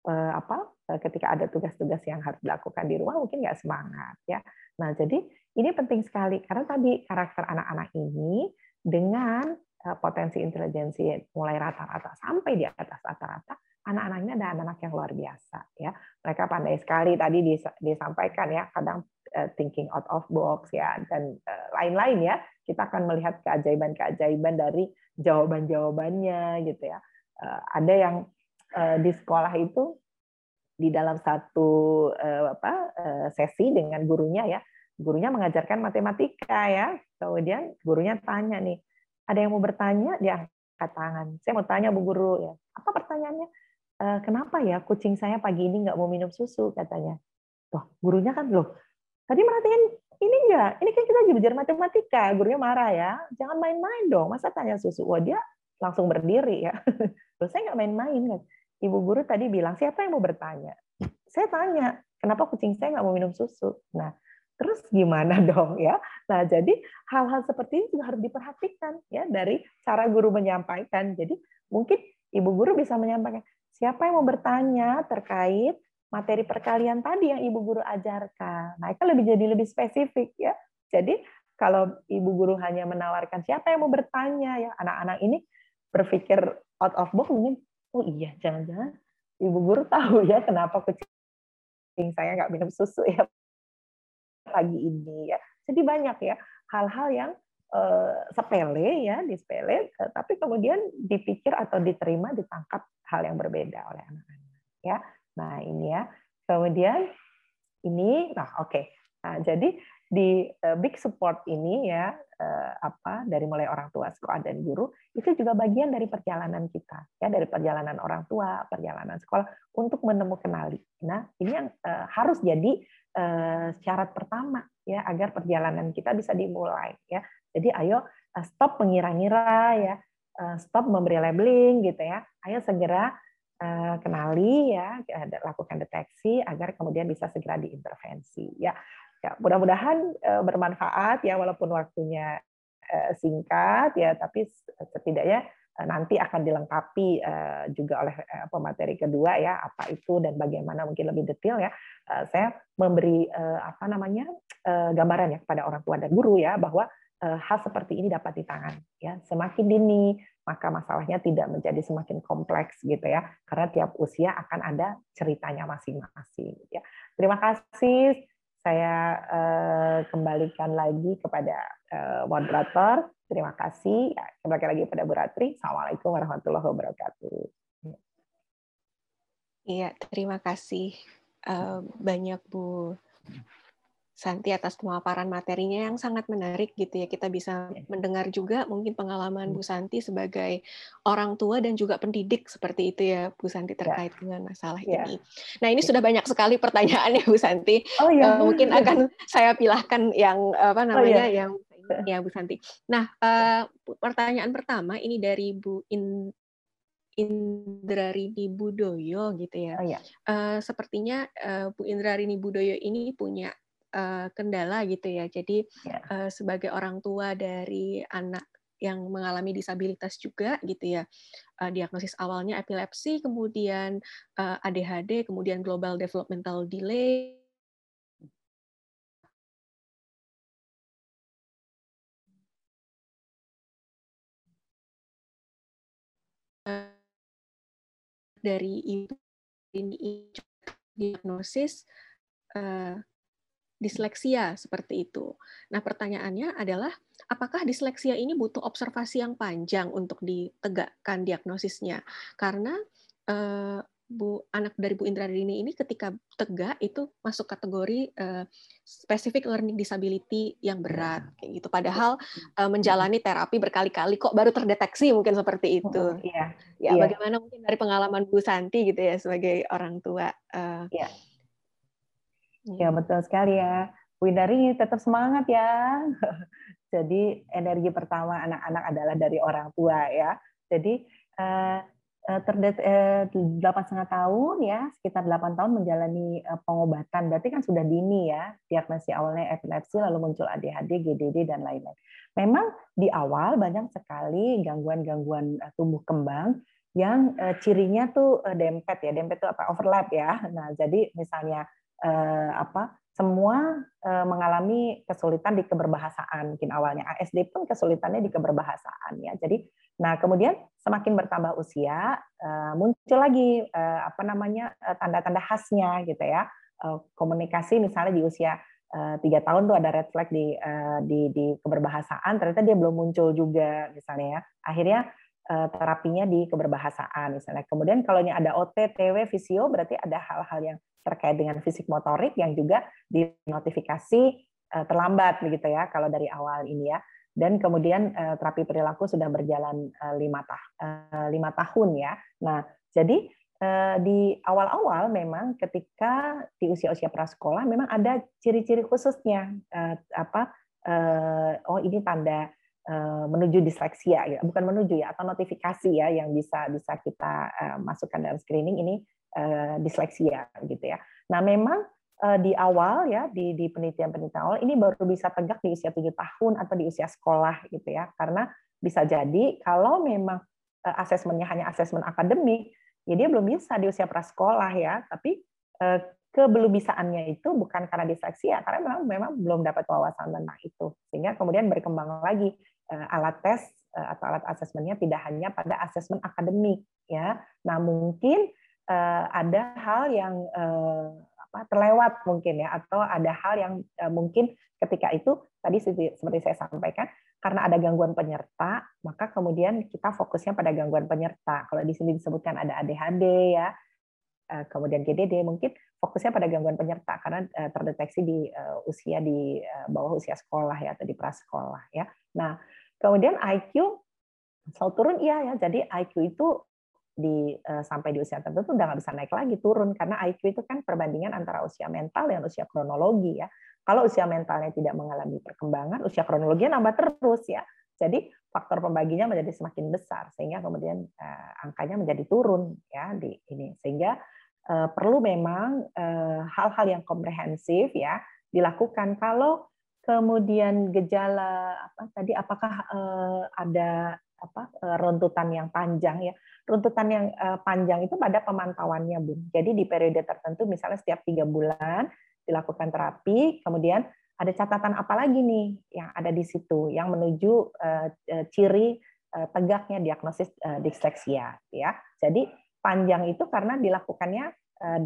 Eh, apa eh, ketika ada tugas-tugas yang harus dilakukan di rumah mungkin nggak semangat ya. Nah jadi ini penting sekali karena tadi karakter anak-anak ini dengan eh, potensi intelijensi mulai rata-rata sampai di atas rata-rata anak-anaknya ada anak-anak yang luar biasa ya. Mereka pandai sekali tadi disampaikan ya kadang thinking out of box ya dan lain-lain ya. Kita akan melihat keajaiban-keajaiban dari jawaban-jawabannya gitu ya. Ada yang Eh, di sekolah itu di dalam satu eh, apa eh, sesi dengan gurunya ya. Gurunya mengajarkan matematika ya. Kemudian gurunya tanya nih ada yang mau bertanya dia angkat tangan. Saya mau tanya bu guru ya. Apa pertanyaannya? Kenapa ya kucing saya pagi ini nggak mau minum susu katanya. Tuh, gurunya kan loh tadi merhatiin ini enggak ini kan kita belajar matematika gurunya marah ya. Jangan main-main dong masa tanya susu? Wah dia langsung berdiri ya. Terus saya nggak main-main kan. Ibu guru tadi bilang siapa yang mau bertanya? Saya tanya kenapa kucing saya nggak mau minum susu? Nah terus gimana dong ya? Nah jadi hal-hal seperti ini juga harus diperhatikan ya dari cara guru menyampaikan. Jadi mungkin ibu guru bisa menyampaikan siapa yang mau bertanya terkait materi perkalian tadi yang ibu guru ajarkan? Nah itu lebih jadi lebih spesifik ya. Jadi kalau ibu guru hanya menawarkan siapa yang mau bertanya? Ya anak-anak ini berpikir out of box mungkin oh iya jangan-jangan ibu guru tahu ya kenapa kucing saya nggak minum susu ya pagi ini ya. Jadi banyak ya hal-hal yang uh, sepele ya, di sepele, uh, tapi kemudian dipikir atau diterima ditangkap hal yang berbeda oleh anak-anak ya. Nah, ini ya. Kemudian ini nah oke. Okay. Nah, jadi di uh, big support ini ya uh, apa dari mulai orang tua sekolah dan guru itu juga bagian dari perjalanan kita ya dari perjalanan orang tua perjalanan sekolah untuk menemukan kenali nah ini yang uh, harus jadi uh, syarat pertama ya agar perjalanan kita bisa dimulai ya. Jadi ayo uh, stop mengira-ngira ya uh, stop memberi labeling gitu ya. Ayo segera kenali ya lakukan deteksi agar kemudian bisa segera diintervensi ya Ya, mudah-mudahan uh, bermanfaat ya walaupun waktunya uh, singkat ya, tapi setidaknya uh, nanti akan dilengkapi uh, juga oleh uh, pemateri kedua ya apa itu dan bagaimana mungkin lebih detail ya. Uh, saya memberi uh, apa namanya uh, gambaran ya kepada orang tua dan guru ya bahwa uh, hal seperti ini dapat ditangani ya. Semakin dini maka masalahnya tidak menjadi semakin kompleks gitu ya karena tiap usia akan ada ceritanya masing-masing ya. Terima kasih saya uh, kembalikan lagi kepada uh, moderator. Terima kasih. Ya, kembali lagi pada Bu Ratri. Assalamualaikum warahmatullahi wabarakatuh. Iya, terima kasih uh, banyak Bu Santi atas pemaparan materinya yang sangat menarik gitu ya. Kita bisa iya. mendengar juga mungkin pengalaman Bu Santi sebagai orang tua dan juga pendidik seperti itu ya Bu Santi iya. terkait yeah. dengan masalah yeah. ini. Nah, ini yeah. sudah banyak sekali pertanyaannya Bu Santi. Oh, yeah. uh, mungkin akan saya pilahkan yang apa namanya oh, yeah. yang ya Bu Santi. Nah, uh, pertanyaan pertama ini dari Bu In Indrarini Budoyo gitu ya. Oh, yeah. uh, sepertinya uh, Bu Indrarini Budoyo ini punya uh, kendala gitu ya. Jadi yeah. Ya. uh, sebagai orang tua dari anak yang mengalami disabilitas juga gitu ya. Uh, diagnosis awalnya epilepsi, kemudian uh, ADHD, kemudian global developmental delay. dari ibu ini diagnosis uh, disleksia seperti itu. Nah, pertanyaannya adalah apakah disleksia ini butuh observasi yang panjang untuk ditegakkan diagnosisnya? Karena eh, Bu anak dari Bu Indra Dini ini ketika tegak itu masuk kategori uh, specific learning disability yang berat kayak gitu. Padahal uh, menjalani terapi berkali-kali kok baru terdeteksi mungkin seperti itu. Iya. Ya, iya. bagaimana mungkin dari pengalaman Bu Santi gitu ya sebagai orang tua. Uh, iya Ya betul sekali ya. Windari tetap semangat ya. Jadi energi pertama anak-anak adalah dari orang tua ya. Jadi eh, eh terdet eh, delapan setengah tahun ya, sekitar delapan tahun menjalani pengobatan. Berarti kan sudah dini ya, diagnosis awalnya epilepsi, lalu muncul ADHD, GDD dan lain-lain. Memang di awal banyak sekali gangguan-gangguan tumbuh kembang yang cirinya tuh dempet ya, dempet itu apa overlap ya. Nah jadi misalnya eh, apa semua eh, mengalami kesulitan di keberbahasaan. Mungkin awalnya ASD pun kesulitannya di keberbahasaan ya. Jadi nah kemudian semakin bertambah usia eh, muncul lagi eh, apa namanya eh, tanda-tanda khasnya gitu ya. Eh, komunikasi misalnya di usia eh, tiga tahun tuh ada red flag di di di keberbahasaan ternyata dia belum muncul juga misalnya ya. Akhirnya terapinya di keberbahasaan misalnya. Kemudian kalau ini ada OT TW visio berarti ada hal-hal yang terkait dengan fisik motorik yang juga dinotifikasi eh, terlambat begitu ya kalau dari awal ini ya. Dan kemudian eh, terapi perilaku sudah berjalan eh, lima, tah lima tahun ya. Nah jadi di awal-awal memang ketika di usia-usia prasekolah memang ada ciri-ciri khususnya apa oh ini tanda menuju disleksia ya bukan menuju ya atau notifikasi ya yang bisa bisa kita masukkan dalam screening ini disleksia gitu ya. Nah memang uh, di awal ya di di penelitian-penelitian awal ini baru bisa tegak di usia tujuh tahun atau di usia sekolah gitu ya. Karena bisa jadi kalau memang uh, asesmennya hanya asesmen akademik ya dia belum bisa di usia prasekolah ya. Tapi kebelubisaannya itu bukan karena disleksia karena memang memang belum dapat wawasan tentang itu. Sehingga kemudian berkembang lagi alat tes atau alat asesmennya tidak hanya pada asesmen akademik ya. Nah mungkin uh, ada hal yang uh, apa, terlewat mungkin ya atau ada hal yang mungkin ketika itu tadi seperti saya sampaikan karena ada gangguan penyerta maka kemudian kita fokusnya pada gangguan penyerta. Kalau di sini disebutkan ada ADHD ya kemudian GDD mungkin fokusnya pada gangguan penyerta karena terdeteksi di usia di bawah usia sekolah ya atau di prasekolah ya. Nah kemudian IQ selalu turun iya ya jadi IQ itu di sampai di usia tertentu udah nggak bisa naik lagi turun karena IQ itu kan perbandingan antara usia mental dan usia kronologi ya kalau usia mentalnya tidak mengalami perkembangan, usia kronologinya nambah terus ya. Jadi faktor pembaginya menjadi semakin besar sehingga kemudian uh, angkanya menjadi turun ya di ini. Sehingga uh, perlu memang eh, hal-hal uh, yang komprehensif ya dilakukan. Kalau kemudian gejala apa tadi apakah uh, ada apa runtutan yang panjang ya runtutan yang panjang itu pada pemantauannya bun jadi di periode tertentu misalnya setiap tiga bulan dilakukan terapi, kemudian ada catatan apa lagi nih yang ada di situ yang menuju uh, ciri tegaknya diagnosis disleksia ya. Jadi panjang itu karena dilakukannya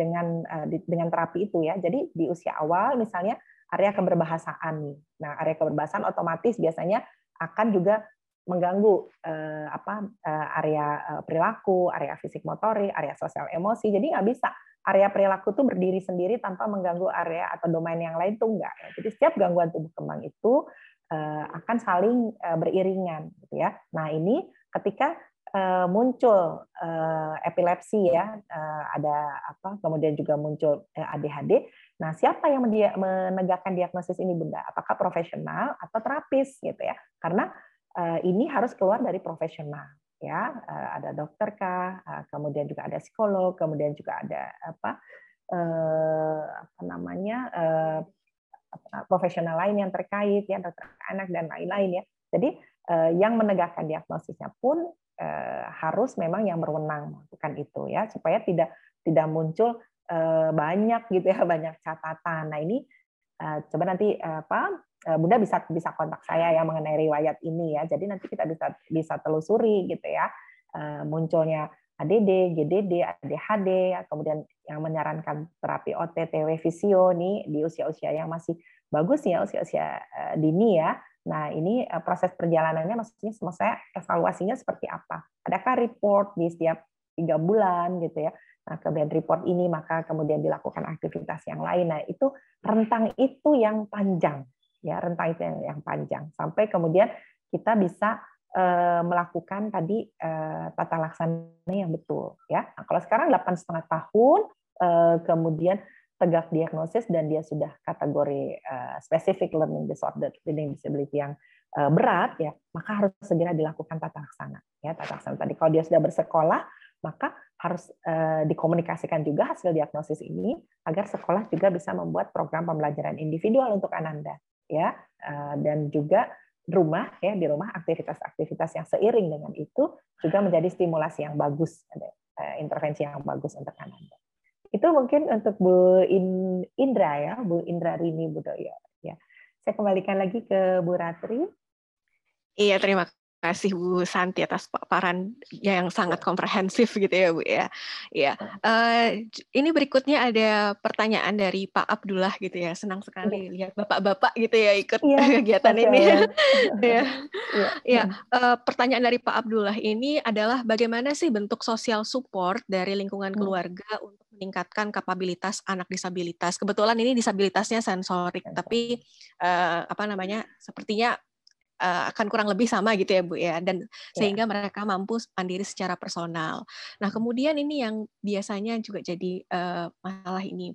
dengan dengan terapi itu ya. Jadi di usia awal misalnya area keberbahasaan nih. Nah, area keberbahasaan otomatis biasanya akan juga mengganggu uh, apa uh, area uh, perilaku, area fisik motorik, area sosial emosi. Jadi nggak bisa area perilaku itu berdiri sendiri tanpa mengganggu area atau domain yang lain tuh enggak. Jadi setiap gangguan tubuh kembang itu eh, akan saling eh, beriringan gitu ya. Nah, ini ketika eh, muncul epilepsi ya, ada apa kemudian juga muncul ADHD. Nah, siapa yang menegakkan diagnosis ini Bunda? Apakah profesional atau terapis gitu ya? Karena ini harus keluar dari profesional ya. Eh, ada dokter kah? Eh, kemudian juga ada psikolog kemudian juga ada apa eh, apa namanya profesional lain yang terkait ya dokter anak dan lain-lain ya. Jadi yang menegakkan diagnosisnya pun harus memang yang berwenang melakukan itu ya. Supaya tidak tidak muncul banyak gitu ya banyak catatan. Nah ini coba nanti apa Eh, Bunda bisa bisa kontak saya ya mengenai riwayat ini ya. Jadi nanti kita bisa bisa telusuri gitu ya eh, munculnya ADD, GDD, ADHD, kemudian yang menyarankan terapi OTTW visio nih di usia-usia yang masih bagus ya usia-usia eh, dini ya. Nah ini proses perjalanannya maksudnya saya evaluasinya seperti apa? Adakah report di setiap tiga bulan gitu ya? Nah, kemudian report ini maka kemudian dilakukan aktivitas yang lain. Nah itu rentang itu yang panjang ya rentang itu yang, yang panjang. Sampai kemudian kita bisa uh, melakukan tadi uh, tata laksana yang betul ya. Nah, kalau sekarang delapan setengah tahun uh, kemudian tegak diagnosis dan dia sudah kategori uh, specific learning disorder learning disability yang uh, berat ya maka harus segera dilakukan tata laksana ya tata laksana tadi. Kalau dia sudah bersekolah maka harus uh, dikomunikasikan juga hasil diagnosis ini agar sekolah juga bisa membuat program pembelajaran individual untuk Ananda ya eh, dan juga rumah ya di rumah aktivitas-aktivitas yang seiring dengan itu juga menjadi stimulasi yang bagus eh, intervensi yang bagus untuk anak itu mungkin untuk Bu Indra ya Bu Indra Rini Budoyo ya. Saya kembalikan lagi ke Bu Ratri. Iya, terima kasih Bu Santi atas paparan yang sangat komprehensif gitu ya Bu ya. Ya, uh, ini berikutnya ada pertanyaan dari Pak Abdullah gitu ya. Senang sekali ya. lihat bapak-bapak gitu ya ikut ya, kegiatan ini. ya, ya. ya uh, pertanyaan dari Pak Abdullah ini adalah bagaimana sih bentuk sosial support dari lingkungan hmm. keluarga untuk meningkatkan kapabilitas anak disabilitas. Kebetulan ini disabilitasnya sensorik, tapi uh, apa namanya? Sepertinya uh, akan kurang lebih sama gitu ya Bu ya dan yeah. sehingga mereka mampu mandiri secara personal. Nah, kemudian ini yang biasanya juga jadi uh, masalah ini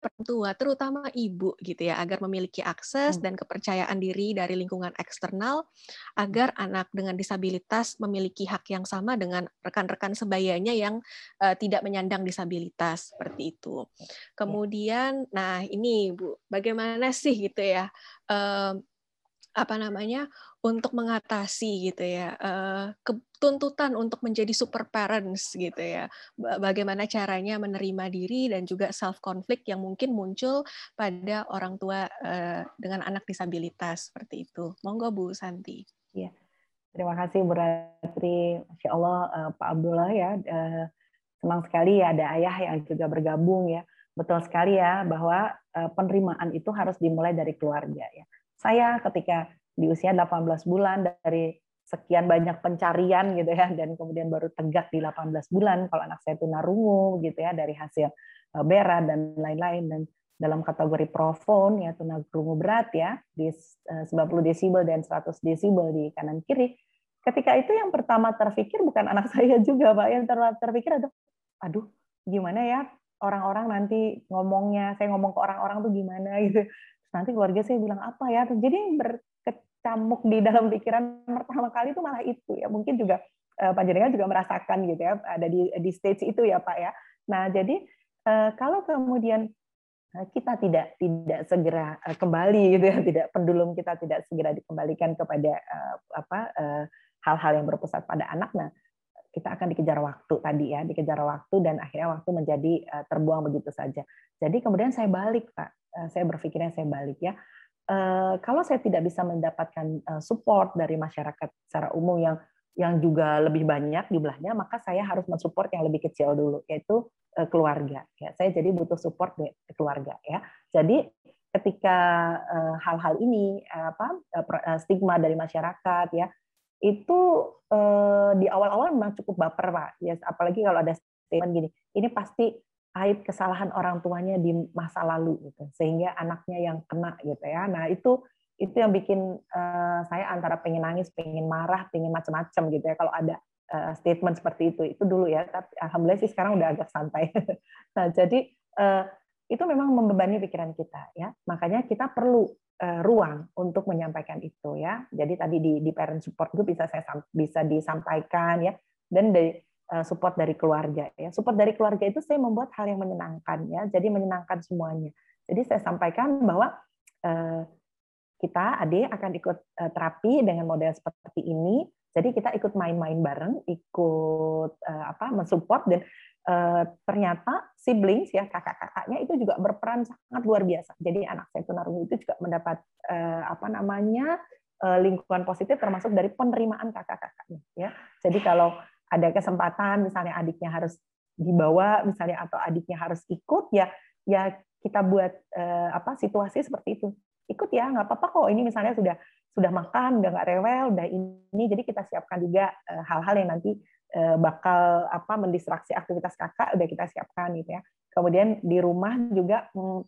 orang tua, terutama ibu gitu ya, agar memiliki akses hmm. dan kepercayaan diri dari lingkungan eksternal, agar anak dengan disabilitas memiliki hak yang sama dengan rekan-rekan sebayanya yang uh, tidak menyandang disabilitas seperti itu. Ya. Kemudian, nah ini Bu, bagaimana sih gitu ya? Apa namanya untuk mengatasi gitu ya uh, tuntutan untuk menjadi super parents gitu ya. Bagaimana caranya menerima diri dan juga self conflict yang mungkin muncul pada orang tua uh, dengan anak disabilitas seperti itu. Monggo Bu Santi. Ya terima kasih Bu Ratri. Masya Allah uh, Pak Abdullah ya senang sekali ya ada ayah yang juga bergabung ya. Betul sekali ya bahwa penerimaan itu harus dimulai dari keluarga ya. Saya ketika di usia 18 bulan dari sekian banyak pencarian gitu ya dan kemudian baru tegak di 18 bulan kalau anak saya tunarungu gitu ya dari hasil bera dan lain-lain. Dan dalam kategori profon ya tunarungu berat ya di 90 desibel dan 100 desibel di kanan kiri. Ketika itu yang pertama terpikir bukan anak saya juga Pak, yang terpikir ada, aduh gimana ya orang-orang nanti ngomongnya, saya ngomong ke orang-orang tuh gimana? Gitu. Nanti keluarga saya bilang apa ya, jadi berkecamuk di dalam pikiran pertama kali itu malah itu ya, mungkin juga eh, Pak Jenengan juga merasakan gitu ya, ada di, di stage itu ya Pak ya. Nah jadi eh, kalau kemudian eh, kita tidak tidak segera kembali gitu ya, tidak pendulum kita tidak segera dikembalikan kepada apa hal-hal yang berpusat pada anak, nah kita akan dikejar waktu tadi ya, dikejar waktu dan akhirnya waktu menjadi terbuang begitu saja. Jadi kemudian saya balik Pak, saya berpikirnya saya balik ya. Uh, kalau saya tidak bisa mendapatkan uh, support dari masyarakat secara umum yang yang juga lebih banyak jumlahnya, maka saya harus mensupport yang lebih kecil dulu, yaitu keluarga. Ya, saya jadi butuh support keluarga ya. Jadi ketika hal-hal ini apa stigma dari masyarakat ya itu eh, di awal-awal memang cukup baper pak ya apalagi kalau ada statement gini ini pasti aib kesalahan orang tuanya di masa lalu gitu. Sehingga anaknya yang kena gitu ya. Nah itu itu yang bikin eh, saya antara pengen nangis pengen marah pengen macam-macam gitu ya. Kalau ada eh, statement seperti itu itu dulu ya. Tapi alhamdulillah sih sekarang udah agak santai. Nah jadi eh, itu memang membebani pikiran kita ya. Makanya kita perlu ruang untuk menyampaikan itu ya. Jadi tadi di di parent support group bisa saya bisa disampaikan ya. Dan eh, support dari keluarga ya. Support dari keluarga itu saya membuat hal yang menyenangkan ya. Jadi menyenangkan semuanya. Jadi saya sampaikan bahwa eh, kita adik akan ikut terapi dengan model seperti ini. Jadi kita ikut main-main bareng, ikut apa mensupport dan Eh, ternyata siblings ya kakak-kakaknya itu juga berperan sangat luar biasa. Jadi anak saya tunarungu itu juga mendapat eh, apa namanya eh, lingkungan positif termasuk dari penerimaan kakak-kakaknya ya. Jadi kalau ada kesempatan misalnya adiknya harus dibawa misalnya atau adiknya harus ikut ya ya kita buat apa situasi seperti itu ikut ya nggak apa-apa kok ini misalnya sudah sudah makan udah nggak rewel udah ini jadi kita siapkan juga hal-hal yang nanti Eh, bakal apa mendistraksi aktivitas kakak udah kita siapkan gitu ya. Kemudian di rumah juga hmm,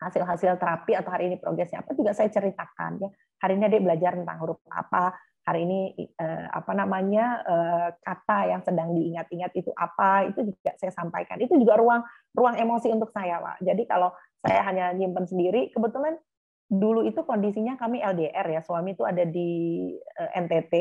hasil-hasil terapi atau hari ini progresnya apa juga saya ceritakan ya. Hari ini dia belajar tentang huruf apa, hari ini eh, apa namanya eh, kata yang sedang diingat-ingat itu apa, itu juga saya sampaikan. Itu juga ruang ruang emosi untuk saya, Pak. Jadi kalau saya hanya nyimpen sendiri, kebetulan dulu itu kondisinya kami LDR ya, suami itu ada di NTT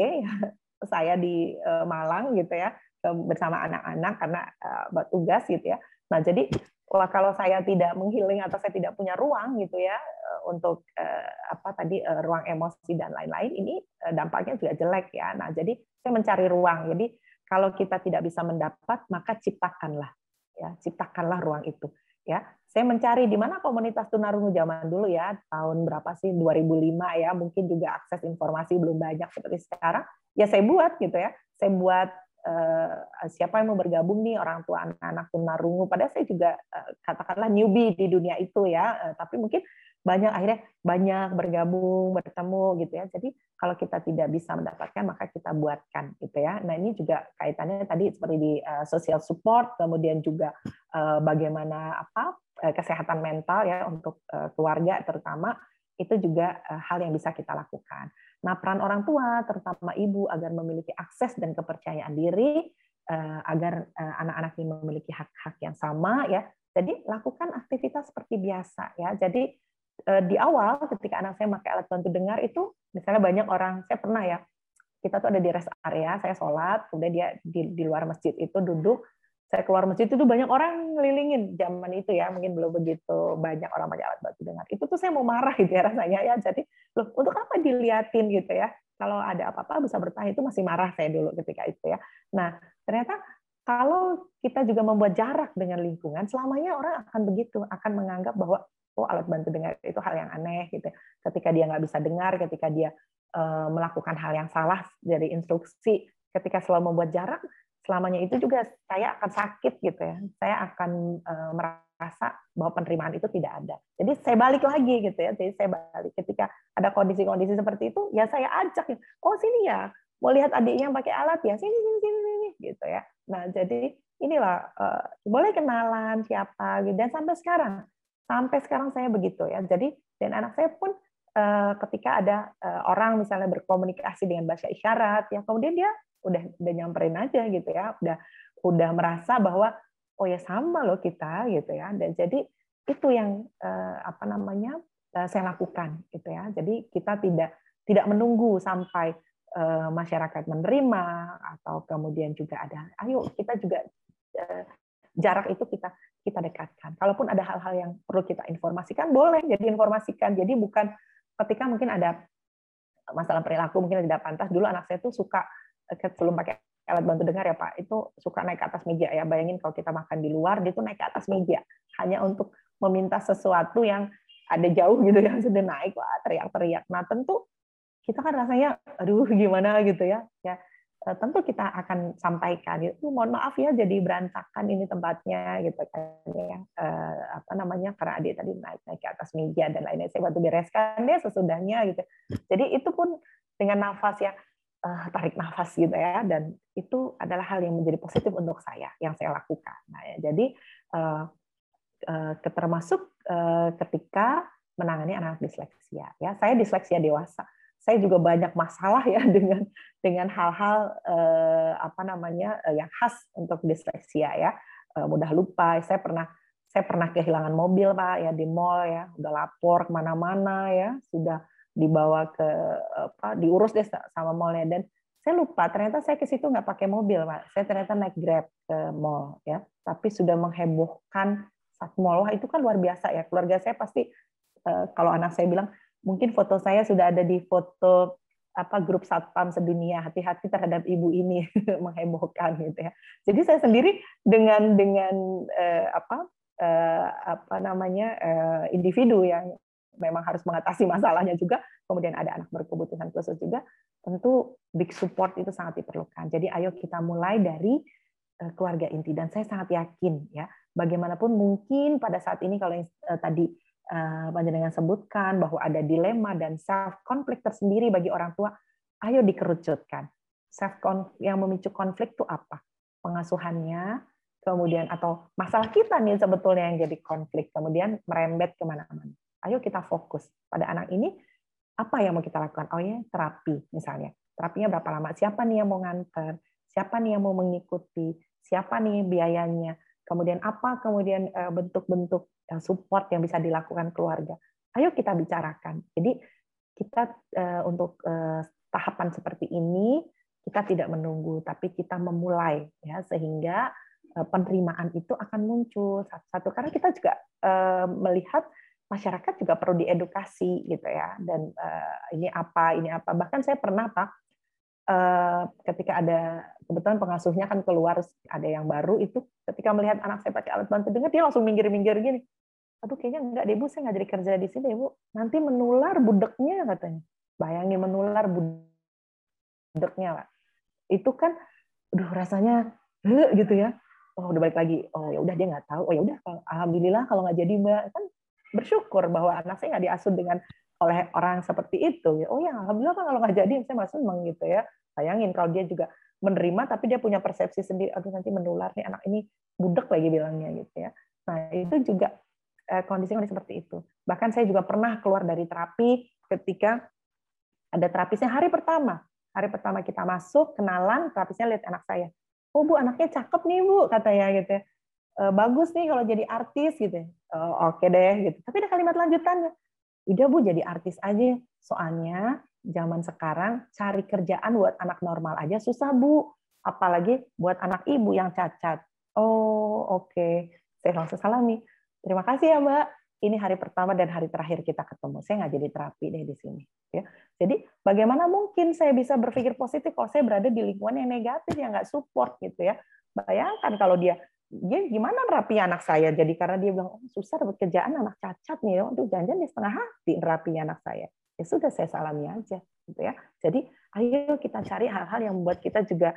saya di Malang gitu ya bersama anak-anak karena uh, tugas gitu ya. Nah jadi wah kalau saya tidak menghiling atau saya tidak punya ruang gitu ya uh, untuk uh, apa tadi uh, ruang emosi dan lain-lain ini dampaknya juga jelek ya. Nah jadi saya mencari ruang. Jadi kalau kita tidak bisa mendapat maka ciptakanlah ya ciptakanlah ruang itu ya saya mencari di mana komunitas tunarungu zaman dulu ya tahun berapa sih 2005 ya mungkin juga akses informasi belum banyak seperti sekarang ya saya buat gitu ya saya buat uh, siapa yang mau bergabung nih orang tua anak-anak tunarungu. Padahal saya juga uh, katakanlah newbie di dunia itu ya uh, tapi mungkin banyak akhirnya banyak bergabung bertemu gitu ya. Jadi kalau kita tidak bisa mendapatkan maka kita buatkan gitu ya. Nah ini juga kaitannya tadi seperti di social support kemudian juga bagaimana apa kesehatan mental ya untuk keluarga terutama itu juga hal yang bisa kita lakukan Nah, peran orang tua, terutama ibu, agar memiliki akses dan kepercayaan diri, eh, agar eh, anak-anak ini memiliki hak-hak yang sama, ya. Jadi lakukan aktivitas seperti biasa, ya. Jadi eh, di awal, ketika anak saya pakai alat bantu dengar itu, misalnya banyak orang, saya pernah ya, kita tuh ada di rest area, saya sholat, kemudian dia di, di luar masjid itu duduk, saya keluar masjid itu banyak orang ngelilingin zaman itu ya mungkin belum begitu banyak orang pakai alat bantu dengar. Itu tuh saya mau marah gitu ya rasanya. Ya jadi loh untuk apa diliatin gitu ya? Kalau ada apa-apa bisa bertahan itu masih marah saya dulu ketika itu ya. Nah ternyata kalau kita juga membuat jarak dengan lingkungan selamanya orang akan begitu akan menganggap bahwa oh alat bantu dengar itu hal yang aneh gitu. Ketika dia nggak bisa dengar ketika dia eh, melakukan hal yang salah dari instruksi ketika selalu membuat jarak selamanya itu juga saya akan sakit gitu ya. Saya akan uh, merasa bahwa penerimaan itu tidak ada. Jadi saya balik lagi gitu ya. Jadi saya balik ketika ada kondisi-kondisi seperti itu, ya saya ajak, oh sini ya, mau lihat adiknya pakai alat ya, sini sini sini sini gitu ya. Nah jadi inilah uh, boleh kenalan siapa gitu dan sampai sekarang sampai sekarang saya begitu ya. Jadi dan anak saya pun uh, ketika ada orang misalnya berkomunikasi dengan bahasa isyarat ya kemudian dia udah udah nyamperin aja gitu ya, udah udah merasa bahwa oh ya sama loh kita gitu ya. Dan jadi itu yang eh, apa namanya eh, saya lakukan gitu ya. Jadi kita tidak tidak menunggu sampai eh, masyarakat menerima atau kemudian juga ada ayo kita juga eh, jarak itu kita kita dekatkan. Kalaupun ada hal-hal yang perlu kita informasikan boleh jadi informasikan. Jadi bukan ketika mungkin ada masalah perilaku mungkin tidak pantas. Dulu anak saya tuh suka sebelum pakai alat bantu dengar ya Pak, itu suka naik ke atas meja ya. Bayangin kalau kita makan di luar, dia tuh naik ke atas meja. Hanya untuk meminta sesuatu yang ada jauh gitu ya, sudah naik wah teriak-teriak. Nah tentu kita kan rasanya, aduh gimana? gitu ya, ya eh, tentu kita akan sampaikan. Itu mohon maaf ya jadi berantakan ini tempatnya gitu kan ya. Eh, apa namanya karena adik tadi naik naik ke atas meja dan lainnya saya bantu bereskan deh sesudahnya gitu. Jadi itu pun dengan nafas yang uh, tarik nafas gitu ya dan itu adalah hal yang menjadi positif untuk saya yang saya lakukan. Nah, ya, jadi uh, uh, termasuk uh, ketika menangani anak disleksia ya saya disleksia dewasa. Saya juga banyak masalah ya dengan dengan hal-hal uh, apa namanya uh, yang khas untuk disleksia ya. Uh, mudah lupa saya pernah saya pernah kehilangan mobil pak ya di mall ya. Udah lapor ke mana-mana ya. Sudah dibawa ke apa diurus deh sama mallnya. Dan saya lupa ternyata saya ke situ nggak pakai mobil pak saya ternyata naik grab ke mall ya. Tapi sudah menghebohkan saat mall wah itu kan luar biasa ya. Keluarga saya pasti eh, kalau anak saya bilang mungkin foto saya sudah ada di foto apa grup satpam sedunia. Hati-hati terhadap ibu ini. Menghebohkan gitu ya. Jadi saya sendiri dengan dengan eh, apa eh, apa namanya eh, individu yang memang harus mengatasi masalahnya juga, kemudian ada anak berkebutuhan khusus juga, tentu big support itu sangat diperlukan. Jadi ayo kita mulai dari eh, keluarga inti dan saya sangat yakin ya, bagaimanapun mungkin pada saat ini kalau yang eh, tadi uh, panjenengan sebutkan bahwa ada dilema dan self konflik tersendiri bagi orang tua, ayo dikerucutkan. Self yang memicu konflik itu apa? Pengasuhannya, kemudian atau masalah kita nih sebetulnya yang jadi konflik, kemudian merembet ke mana-mana ayo kita fokus pada anak ini apa yang mau kita lakukan? Oh ya terapi misalnya. Terapinya berapa lama? Siapa nih yang mau nganter? Siapa nih yang mau mengikuti? Siapa nih biayanya? Kemudian apa kemudian eh, bentuk-bentuk eh, support yang bisa dilakukan keluarga? Ayo kita bicarakan. Jadi kita eh, untuk tahapan seperti ini kita tidak menunggu tapi kita memulai ya sehingga penerimaan itu akan muncul. Satu-satu karena kita juga melihat masyarakat juga perlu diedukasi gitu ya. Dan uh, ini apa ini apa. Bahkan saya pernah pak uh, ketika ada kebetulan pengasuhnya kan keluar ada yang baru itu ketika melihat anak saya pakai alat bantu dengar dia langsung minggir-minggir gini. Aduh kayaknya enggak deh bu saya nggak jadi kerja di sini deh bu. Nanti menular budeknya katanya. Bayangin menular budeknya pak. Itu kan aduh rasanya gitu ya. Oh udah balik lagi. Oh ya udah dia nggak tahu. Oh ya udah alhamdulillah kalau nggak jadi mbak. Kan bersyukur bahwa anak saya nggak diasuh dengan oleh orang seperti itu. Oh ya, alhamdulillah kan kalau nggak jadi saya masih seneng gitu ya. Bayangin kalau dia juga menerima tapi dia punya persepsi sendiri, aduh nanti menular nih anak ini budek lagi bilangnya gitu ya. Nah itu juga eh, kondisi-kondisi seperti itu. Bahkan saya juga pernah keluar dari terapi ketika ada terapisnya hari pertama. Hari pertama kita masuk, kenalan, terapisnya lihat anak saya. Oh bu, anaknya cakep nih bu, katanya gitu ya. Eh, bagus nih kalau jadi artis gitu. Uh, Oke okay deh gitu. Tapi ada kalimat lanjutannya. Udah Bu jadi artis aja. Soalnya zaman sekarang cari kerjaan buat anak normal aja susah Bu. Apalagi buat anak ibu yang cacat. Oh oke. Okay. Saya langsung salami. Terima kasih ya Mbak. Ini hari pertama dan hari terakhir kita ketemu. Saya nggak jadi terapi deh di sini. Ya. Jadi bagaimana mungkin saya bisa berpikir positif kalau saya berada di lingkungan yang negatif yang nggak support gitu ya. Bayangkan kalau dia dia gimana nerapi anak saya? Jadi karena dia bilang oh, susah dapat kerjaan anak cacat nih untuk janjian di setengah hati nerapi anak saya. Ya sudah saya salami aja gitu ya. Jadi ayo kita cari hal-hal yang membuat kita juga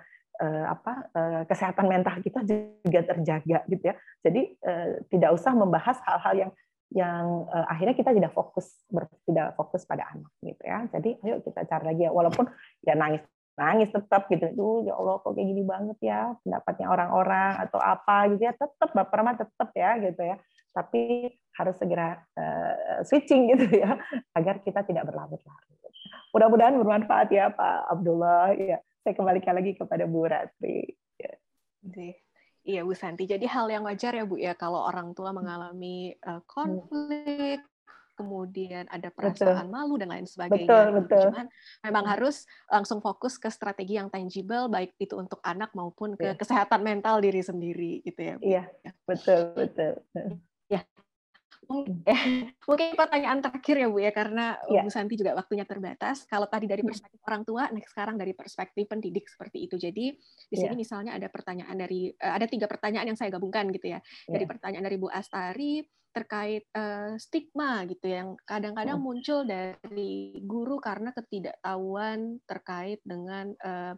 apa kesehatan mental kita juga terjaga gitu ya. Jadi tidak usah membahas hal-hal yang yang uh, akhirnya kita tidak fokus tidak fokus pada anak gitu ya. Jadi ayo kita cari lagi ya. Walaupun ya nangis nangis tetap gitu. Itu ya Allah kok kayak gini banget ya pendapatnya orang-orang atau apa gitu ya. Tetap baper mah tetap ya gitu ya. Tapi harus segera uh, switching gitu ya agar kita tidak berlarut-larut. Mudah-mudahan bermanfaat ya Pak Abdullah. Ya saya kembalikan lagi kepada Bu Ratri. Ya. Iya Bu Santi, jadi hal yang wajar ya Bu ya kalau orang tua mengalami uh, konflik, kemudian ada perasaan betul. malu dan lain sebagainya. Betul, betul. Cuman memang harus langsung fokus ke strategi yang tangible, baik itu untuk anak maupun ke yeah. kesehatan mental diri sendiri, gitu ya. Iya, betul, betul. Ya, Mungkin pertanyaan terakhir ya Bu ya, karena ya. Bu Santi juga waktunya terbatas. Kalau tadi dari hmm. perspektif orang tua, next sekarang dari perspektif pendidik seperti itu. Jadi di sini ya. misalnya ada pertanyaan dari eh, ada tiga pertanyaan yang saya gabungkan gitu ya. Dari ya. pertanyaan dari Bu Astari terkait uh, stigma gitu yang kadang-kadang hmm. muncul dari guru karena ketidaktahuan terkait dengan uh,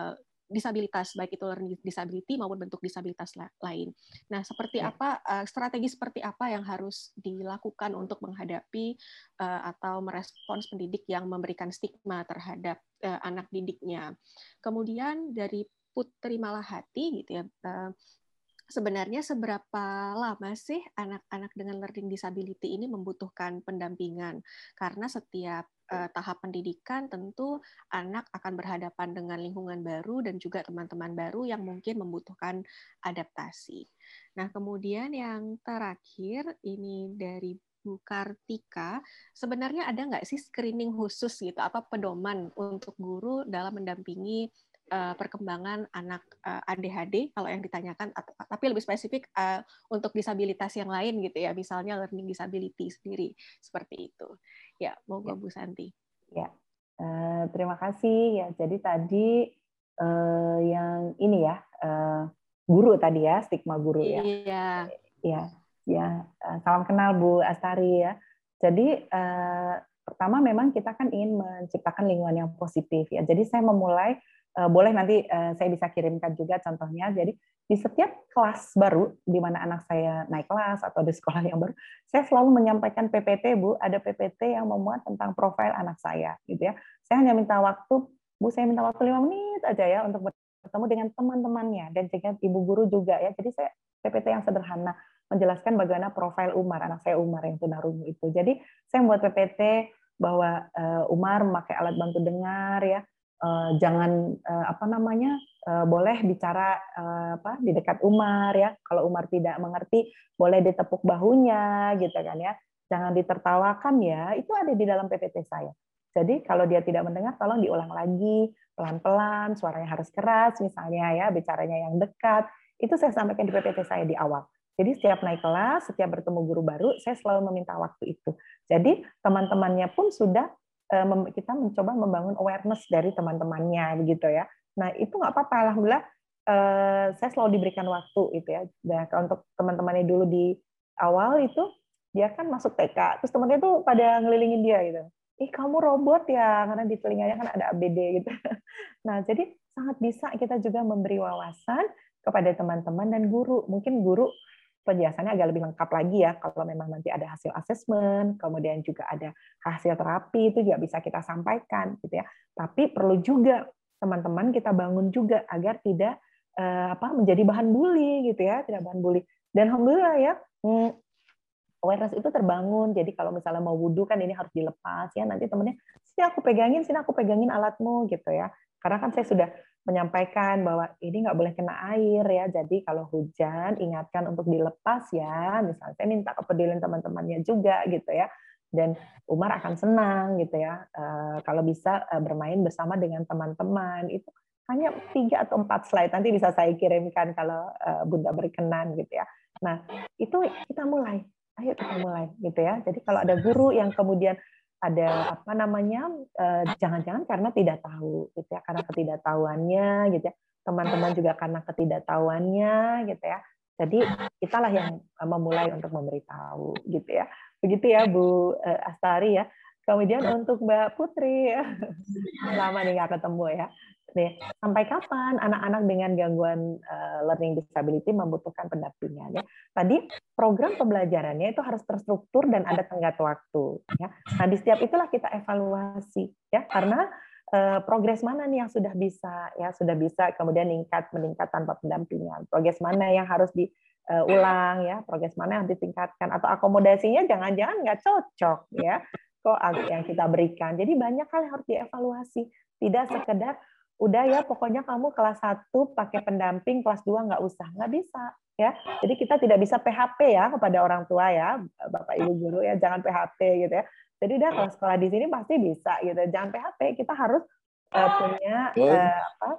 uh, disabilitas baik itu learning disability maupun bentuk disabilitas lain. Nah, seperti ya. apa uh, strategi seperti apa yang harus dilakukan untuk menghadapi uh, atau merespons pendidik yang memberikan stigma terhadap uh, anak didiknya. Kemudian dari Putri Malahati gitu ya. Uh, sebenarnya seberapa lama sih anak-anak dengan learning disability ini membutuhkan pendampingan? Karena setiap uh, tahap pendidikan tentu anak akan berhadapan dengan lingkungan baru dan juga teman-teman baru yang mungkin membutuhkan adaptasi. Nah, kemudian yang terakhir ini dari Bu Kartika, sebenarnya ada nggak sih screening khusus gitu atau pedoman untuk guru dalam mendampingi uh, perkembangan anak uh, eh, ADHD kalau yang ditanyakan atau, tapi lebih spesifik uh, untuk disabilitas yang lain gitu ya misalnya learning disability sendiri seperti itu ya mau ya. Bu Santi. Ya. Uh, terima kasih. Ya jadi tadi uh, yang ini ya uh, guru tadi ya stigma guru ya. Iya. Ya ya. Uh, salam kenal Bu Astari ya. Jadi uh, pertama memang kita kan ingin menciptakan lingkungan yang positif ya. Jadi saya memulai boleh nanti uh, saya bisa kirimkan juga contohnya. Jadi di setiap kelas baru di mana anak saya naik kelas atau di sekolah yang baru, saya selalu menyampaikan PPT, Bu, ada PPT yang memuat tentang profil anak saya, gitu ya. Saya hanya minta waktu, Bu, saya minta waktu lima menit aja ya untuk bertemu dengan teman-temannya dan juga ibu guru juga ya. Jadi saya PPT yang sederhana menjelaskan bagaimana profil Umar, anak saya Umar yang tunarungu itu. Jadi saya membuat PPT bahwa uh, Umar memakai alat bantu dengar ya, uh, jangan uh, apa namanya uh, boleh bicara uh, apa di dekat Umar ya. Kalau Umar tidak mengerti boleh ditepuk bahunya gitu kan ya. Jangan ditertawakan ya itu ada di dalam PPT saya. Jadi kalau dia tidak mendengar tolong diulang lagi pelan-pelan suaranya harus keras misalnya ya bicaranya yang dekat. Itu saya sampaikan di PPT saya di awal. Jadi setiap naik kelas, setiap bertemu guru baru, saya selalu meminta waktu itu. Jadi teman-temannya pun sudah Eh, kita mencoba membangun awareness dari teman-temannya begitu ya. Nah itu nggak apa-apa, alhamdulillah eh, saya selalu diberikan waktu itu ya. Kalau untuk teman-temannya dulu di awal itu dia kan masuk TK, terus temannya tuh pada ngelilingin dia gitu. Ih kamu robot ya, karena di telinganya kan ada ABD gitu. Nah jadi sangat bisa kita juga memberi wawasan kepada teman-teman dan guru. Mungkin guru penjelasannya agak lebih lengkap lagi ya kalau memang nanti ada hasil asesmen, kemudian juga ada hasil terapi itu juga bisa kita sampaikan gitu ya. Tapi perlu juga teman-teman kita bangun juga agar tidak eh, apa menjadi bahan bully gitu ya, tidak bahan bully. Dan alhamdulillah ya hmm, awareness itu terbangun. Jadi kalau misalnya mau wudhu kan ini harus dilepas ya nanti temennya sini aku pegangin, sini aku pegangin alatmu gitu ya. Karena kan saya sudah menyampaikan bahwa ini nggak boleh kena air ya. Jadi kalau hujan ingatkan untuk dilepas ya. Misalnya saya minta kepedulian teman-temannya juga gitu ya. Dan Umar akan senang gitu ya. Eh, kalau bisa eh, bermain bersama dengan teman-teman itu hanya tiga atau empat slide nanti bisa saya kirimkan kalau eh, Bunda berkenan gitu ya. Nah itu kita mulai, ayo kita mulai gitu ya. Jadi kalau ada guru yang kemudian ada apa namanya eh, jangan-jangan karena tidak tahu gitu ya karena ketidaktahuannya gitu ya. Teman-teman juga karena ketidaktahuannya gitu ya. Jadi kitalah yang eh, memulai untuk memberitahu gitu ya. Begitu ya Bu eh, Astari ya Kemudian untuk Mbak Putri, lama nih nggak ketemu ya. Nih, sampai kapan anak-anak dengan gangguan uh, learning disability membutuhkan pendampingan ya? Tadi program pembelajarannya itu harus terstruktur dan ada tenggat waktu ya. Nah, di setiap itulah kita evaluasi ya karena uh, progres mana nih yang sudah bisa ya sudah bisa kemudian meningkat meningkat tanpa pendampingan. Progres mana yang harus diulang ya, progres mana yang ditingkatkan atau akomodasinya jangan-jangan nggak cocok ya kok yang kita berikan. Jadi banyak hal yang harus dievaluasi. Tidak sekedar udah ya pokoknya kamu kelas 1 pakai pendamping, kelas 2 nggak usah. Nggak bisa. ya. Jadi kita tidak bisa PHP ya kepada orang tua ya, Bapak Ibu guru ya, jangan PHP gitu ya. Jadi udah kalau sekolah di sini pasti bisa gitu. Jangan PHP, kita harus uh, punya uh, apa,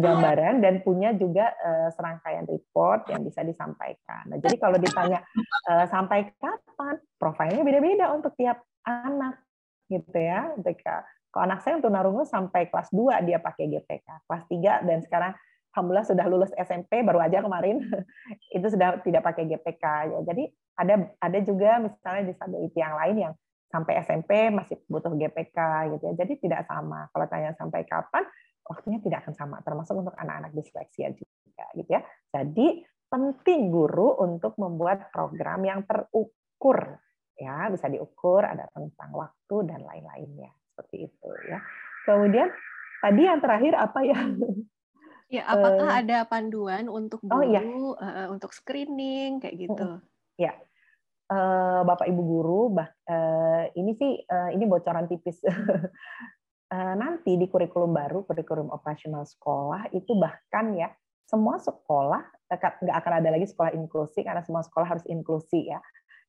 gambaran dan punya juga uh, serangkaian report yang bisa disampaikan. Nah, jadi kalau ditanya uh, sampai kapan, profilnya beda-beda untuk tiap anak gitu ya. Ketika kalau anak saya untuk tunarungu sampai kelas 2 dia pakai GPK, kelas 3 dan sekarang alhamdulillah sudah lulus SMP baru aja kemarin itu sudah tidak pakai GPK ya. Jadi ada ada juga misalnya disability yang lain yang sampai SMP masih butuh GPK gitu ya. Jadi tidak sama. Kalau tanya sampai kapan, waktunya tidak akan sama termasuk untuk anak-anak disleksia juga gitu ya. Jadi penting guru untuk membuat program yang terukur ya bisa diukur ada tentang waktu dan lain-lainnya. Seperti itu ya. Kemudian tadi yang terakhir apa ya? Ya apakah uh, ada panduan untuk guru oh, iya. uh, untuk screening kayak gitu? Ya uh, bapak ibu guru bah uh, ini sih uh, ini bocoran tipis. Uh, nanti di kurikulum baru kurikulum operasional sekolah itu bahkan ya semua sekolah nggak akan ada lagi sekolah inklusi karena semua sekolah harus inklusi ya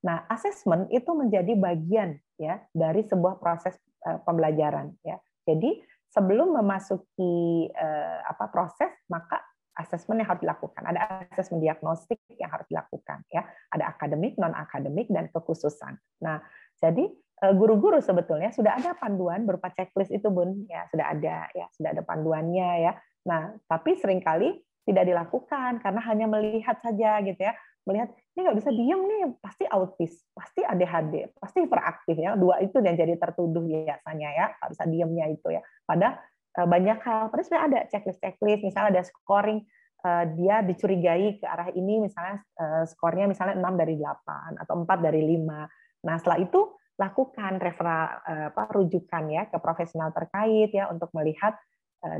Nah, asesmen itu menjadi bagian ya dari sebuah proses uh, pembelajaran ya. Jadi sebelum memasuki uh, apa proses maka asesmen yang harus dilakukan. Ada asesmen diagnostik yang harus dilakukan ya. Ada akademik, non akademik dan kekhususan. Nah, jadi eh, guru-guru sebetulnya sudah ada panduan berupa checklist itu bun ya sudah ada ya sudah ada panduannya ya. Nah, tapi sering kali tidak dilakukan karena hanya melihat saja gitu ya melihat ini nggak bisa diem nih pasti autis pasti ADHD pasti hiperaktif ya dua itu yang jadi tertuduh biasanya ya nggak bisa diemnya itu ya. Pada eh, banyak hal pada sebenarnya ada checklist checklist misalnya ada scoring eh, dia dicurigai ke arah ini misalnya eh, skornya misalnya 6 dari 8 atau 4 dari 5 nah setelah itu lakukan referral apa rujukan ya ke profesional terkait ya untuk melihat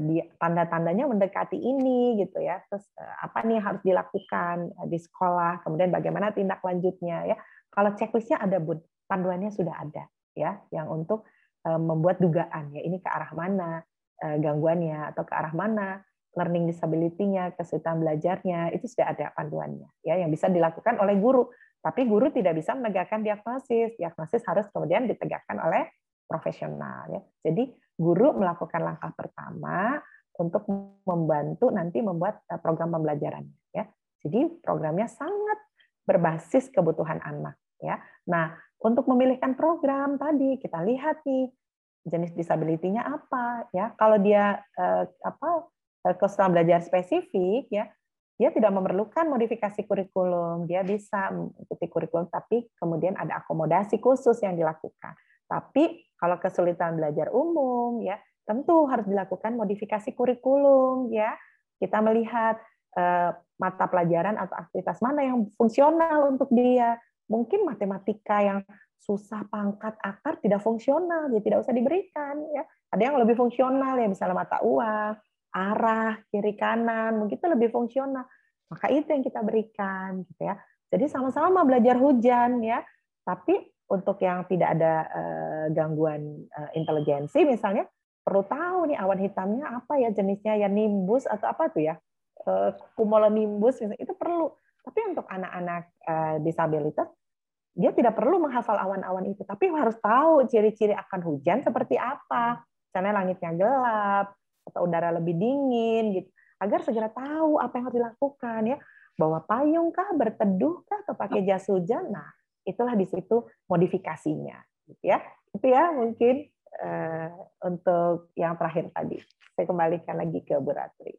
di tanda-tandanya mendekati ini gitu ya. Terus eh, apa nih harus dilakukan eh, di sekolah, kemudian bagaimana tindak lanjutnya ya. Kalau checklistnya ada bud, panduannya sudah ada ya, yang untuk membuat dugaan ya ini ke arah mana gangguannya atau ke arah mana learning disability-nya, kesulitan belajarnya itu sudah ada panduannya ya yang bisa dilakukan oleh guru. Tapi guru tidak bisa menegakkan diagnosis. Diagnosis harus kemudian ditegakkan oleh profesional ya. Jadi guru melakukan langkah pertama untuk membantu nanti membuat eh, program pembelajaran ya. Jadi programnya sangat berbasis kebutuhan anak ya. Nah, untuk memilihkan program tadi kita lihat nih jenis disability-nya apa ya. Kalau dia eh, apa eh, kesulitan belajar spesifik ya, dia tidak memerlukan modifikasi kurikulum, dia bisa mengikuti kurikulum tapi kemudian ada akomodasi khusus yang dilakukan. Tapi kalau kesulitan belajar umum ya tentu harus dilakukan modifikasi kurikulum ya. Kita melihat eh, mata pelajaran atau aktivitas mana yang fungsional untuk dia. Mungkin matematika yang susah pangkat akar tidak fungsional, ya tidak usah diberikan ya. Ada yang lebih fungsional ya misalnya mata uang, arah, kiri kanan, mungkin itu lebih fungsional. Maka itu yang kita berikan gitu ya. Jadi sama-sama belajar hujan ya. Tapi untuk yang tidak ada uh, gangguan uh, intelijensi misalnya perlu tahu nih awan hitamnya apa ya jenisnya ya nimbus atau apa tuh ya uh, cumulonimbus misalnya itu perlu. Tapi untuk anak-anak uh, disabilitas dia tidak perlu menghafal awan-awan itu. Tapi harus tahu ciri-ciri akan hujan seperti apa misalnya langitnya gelap atau udara lebih dingin gitu. Agar segera tahu apa yang harus dilakukan ya. Bawa payung kah berteduh kah atau pakai jas hujan? Nah itulah di situ modifikasinya gitu ya. Itu ya mungkin uh, untuk yang terakhir tadi. Saya kembalikan lagi ke Bu Ratri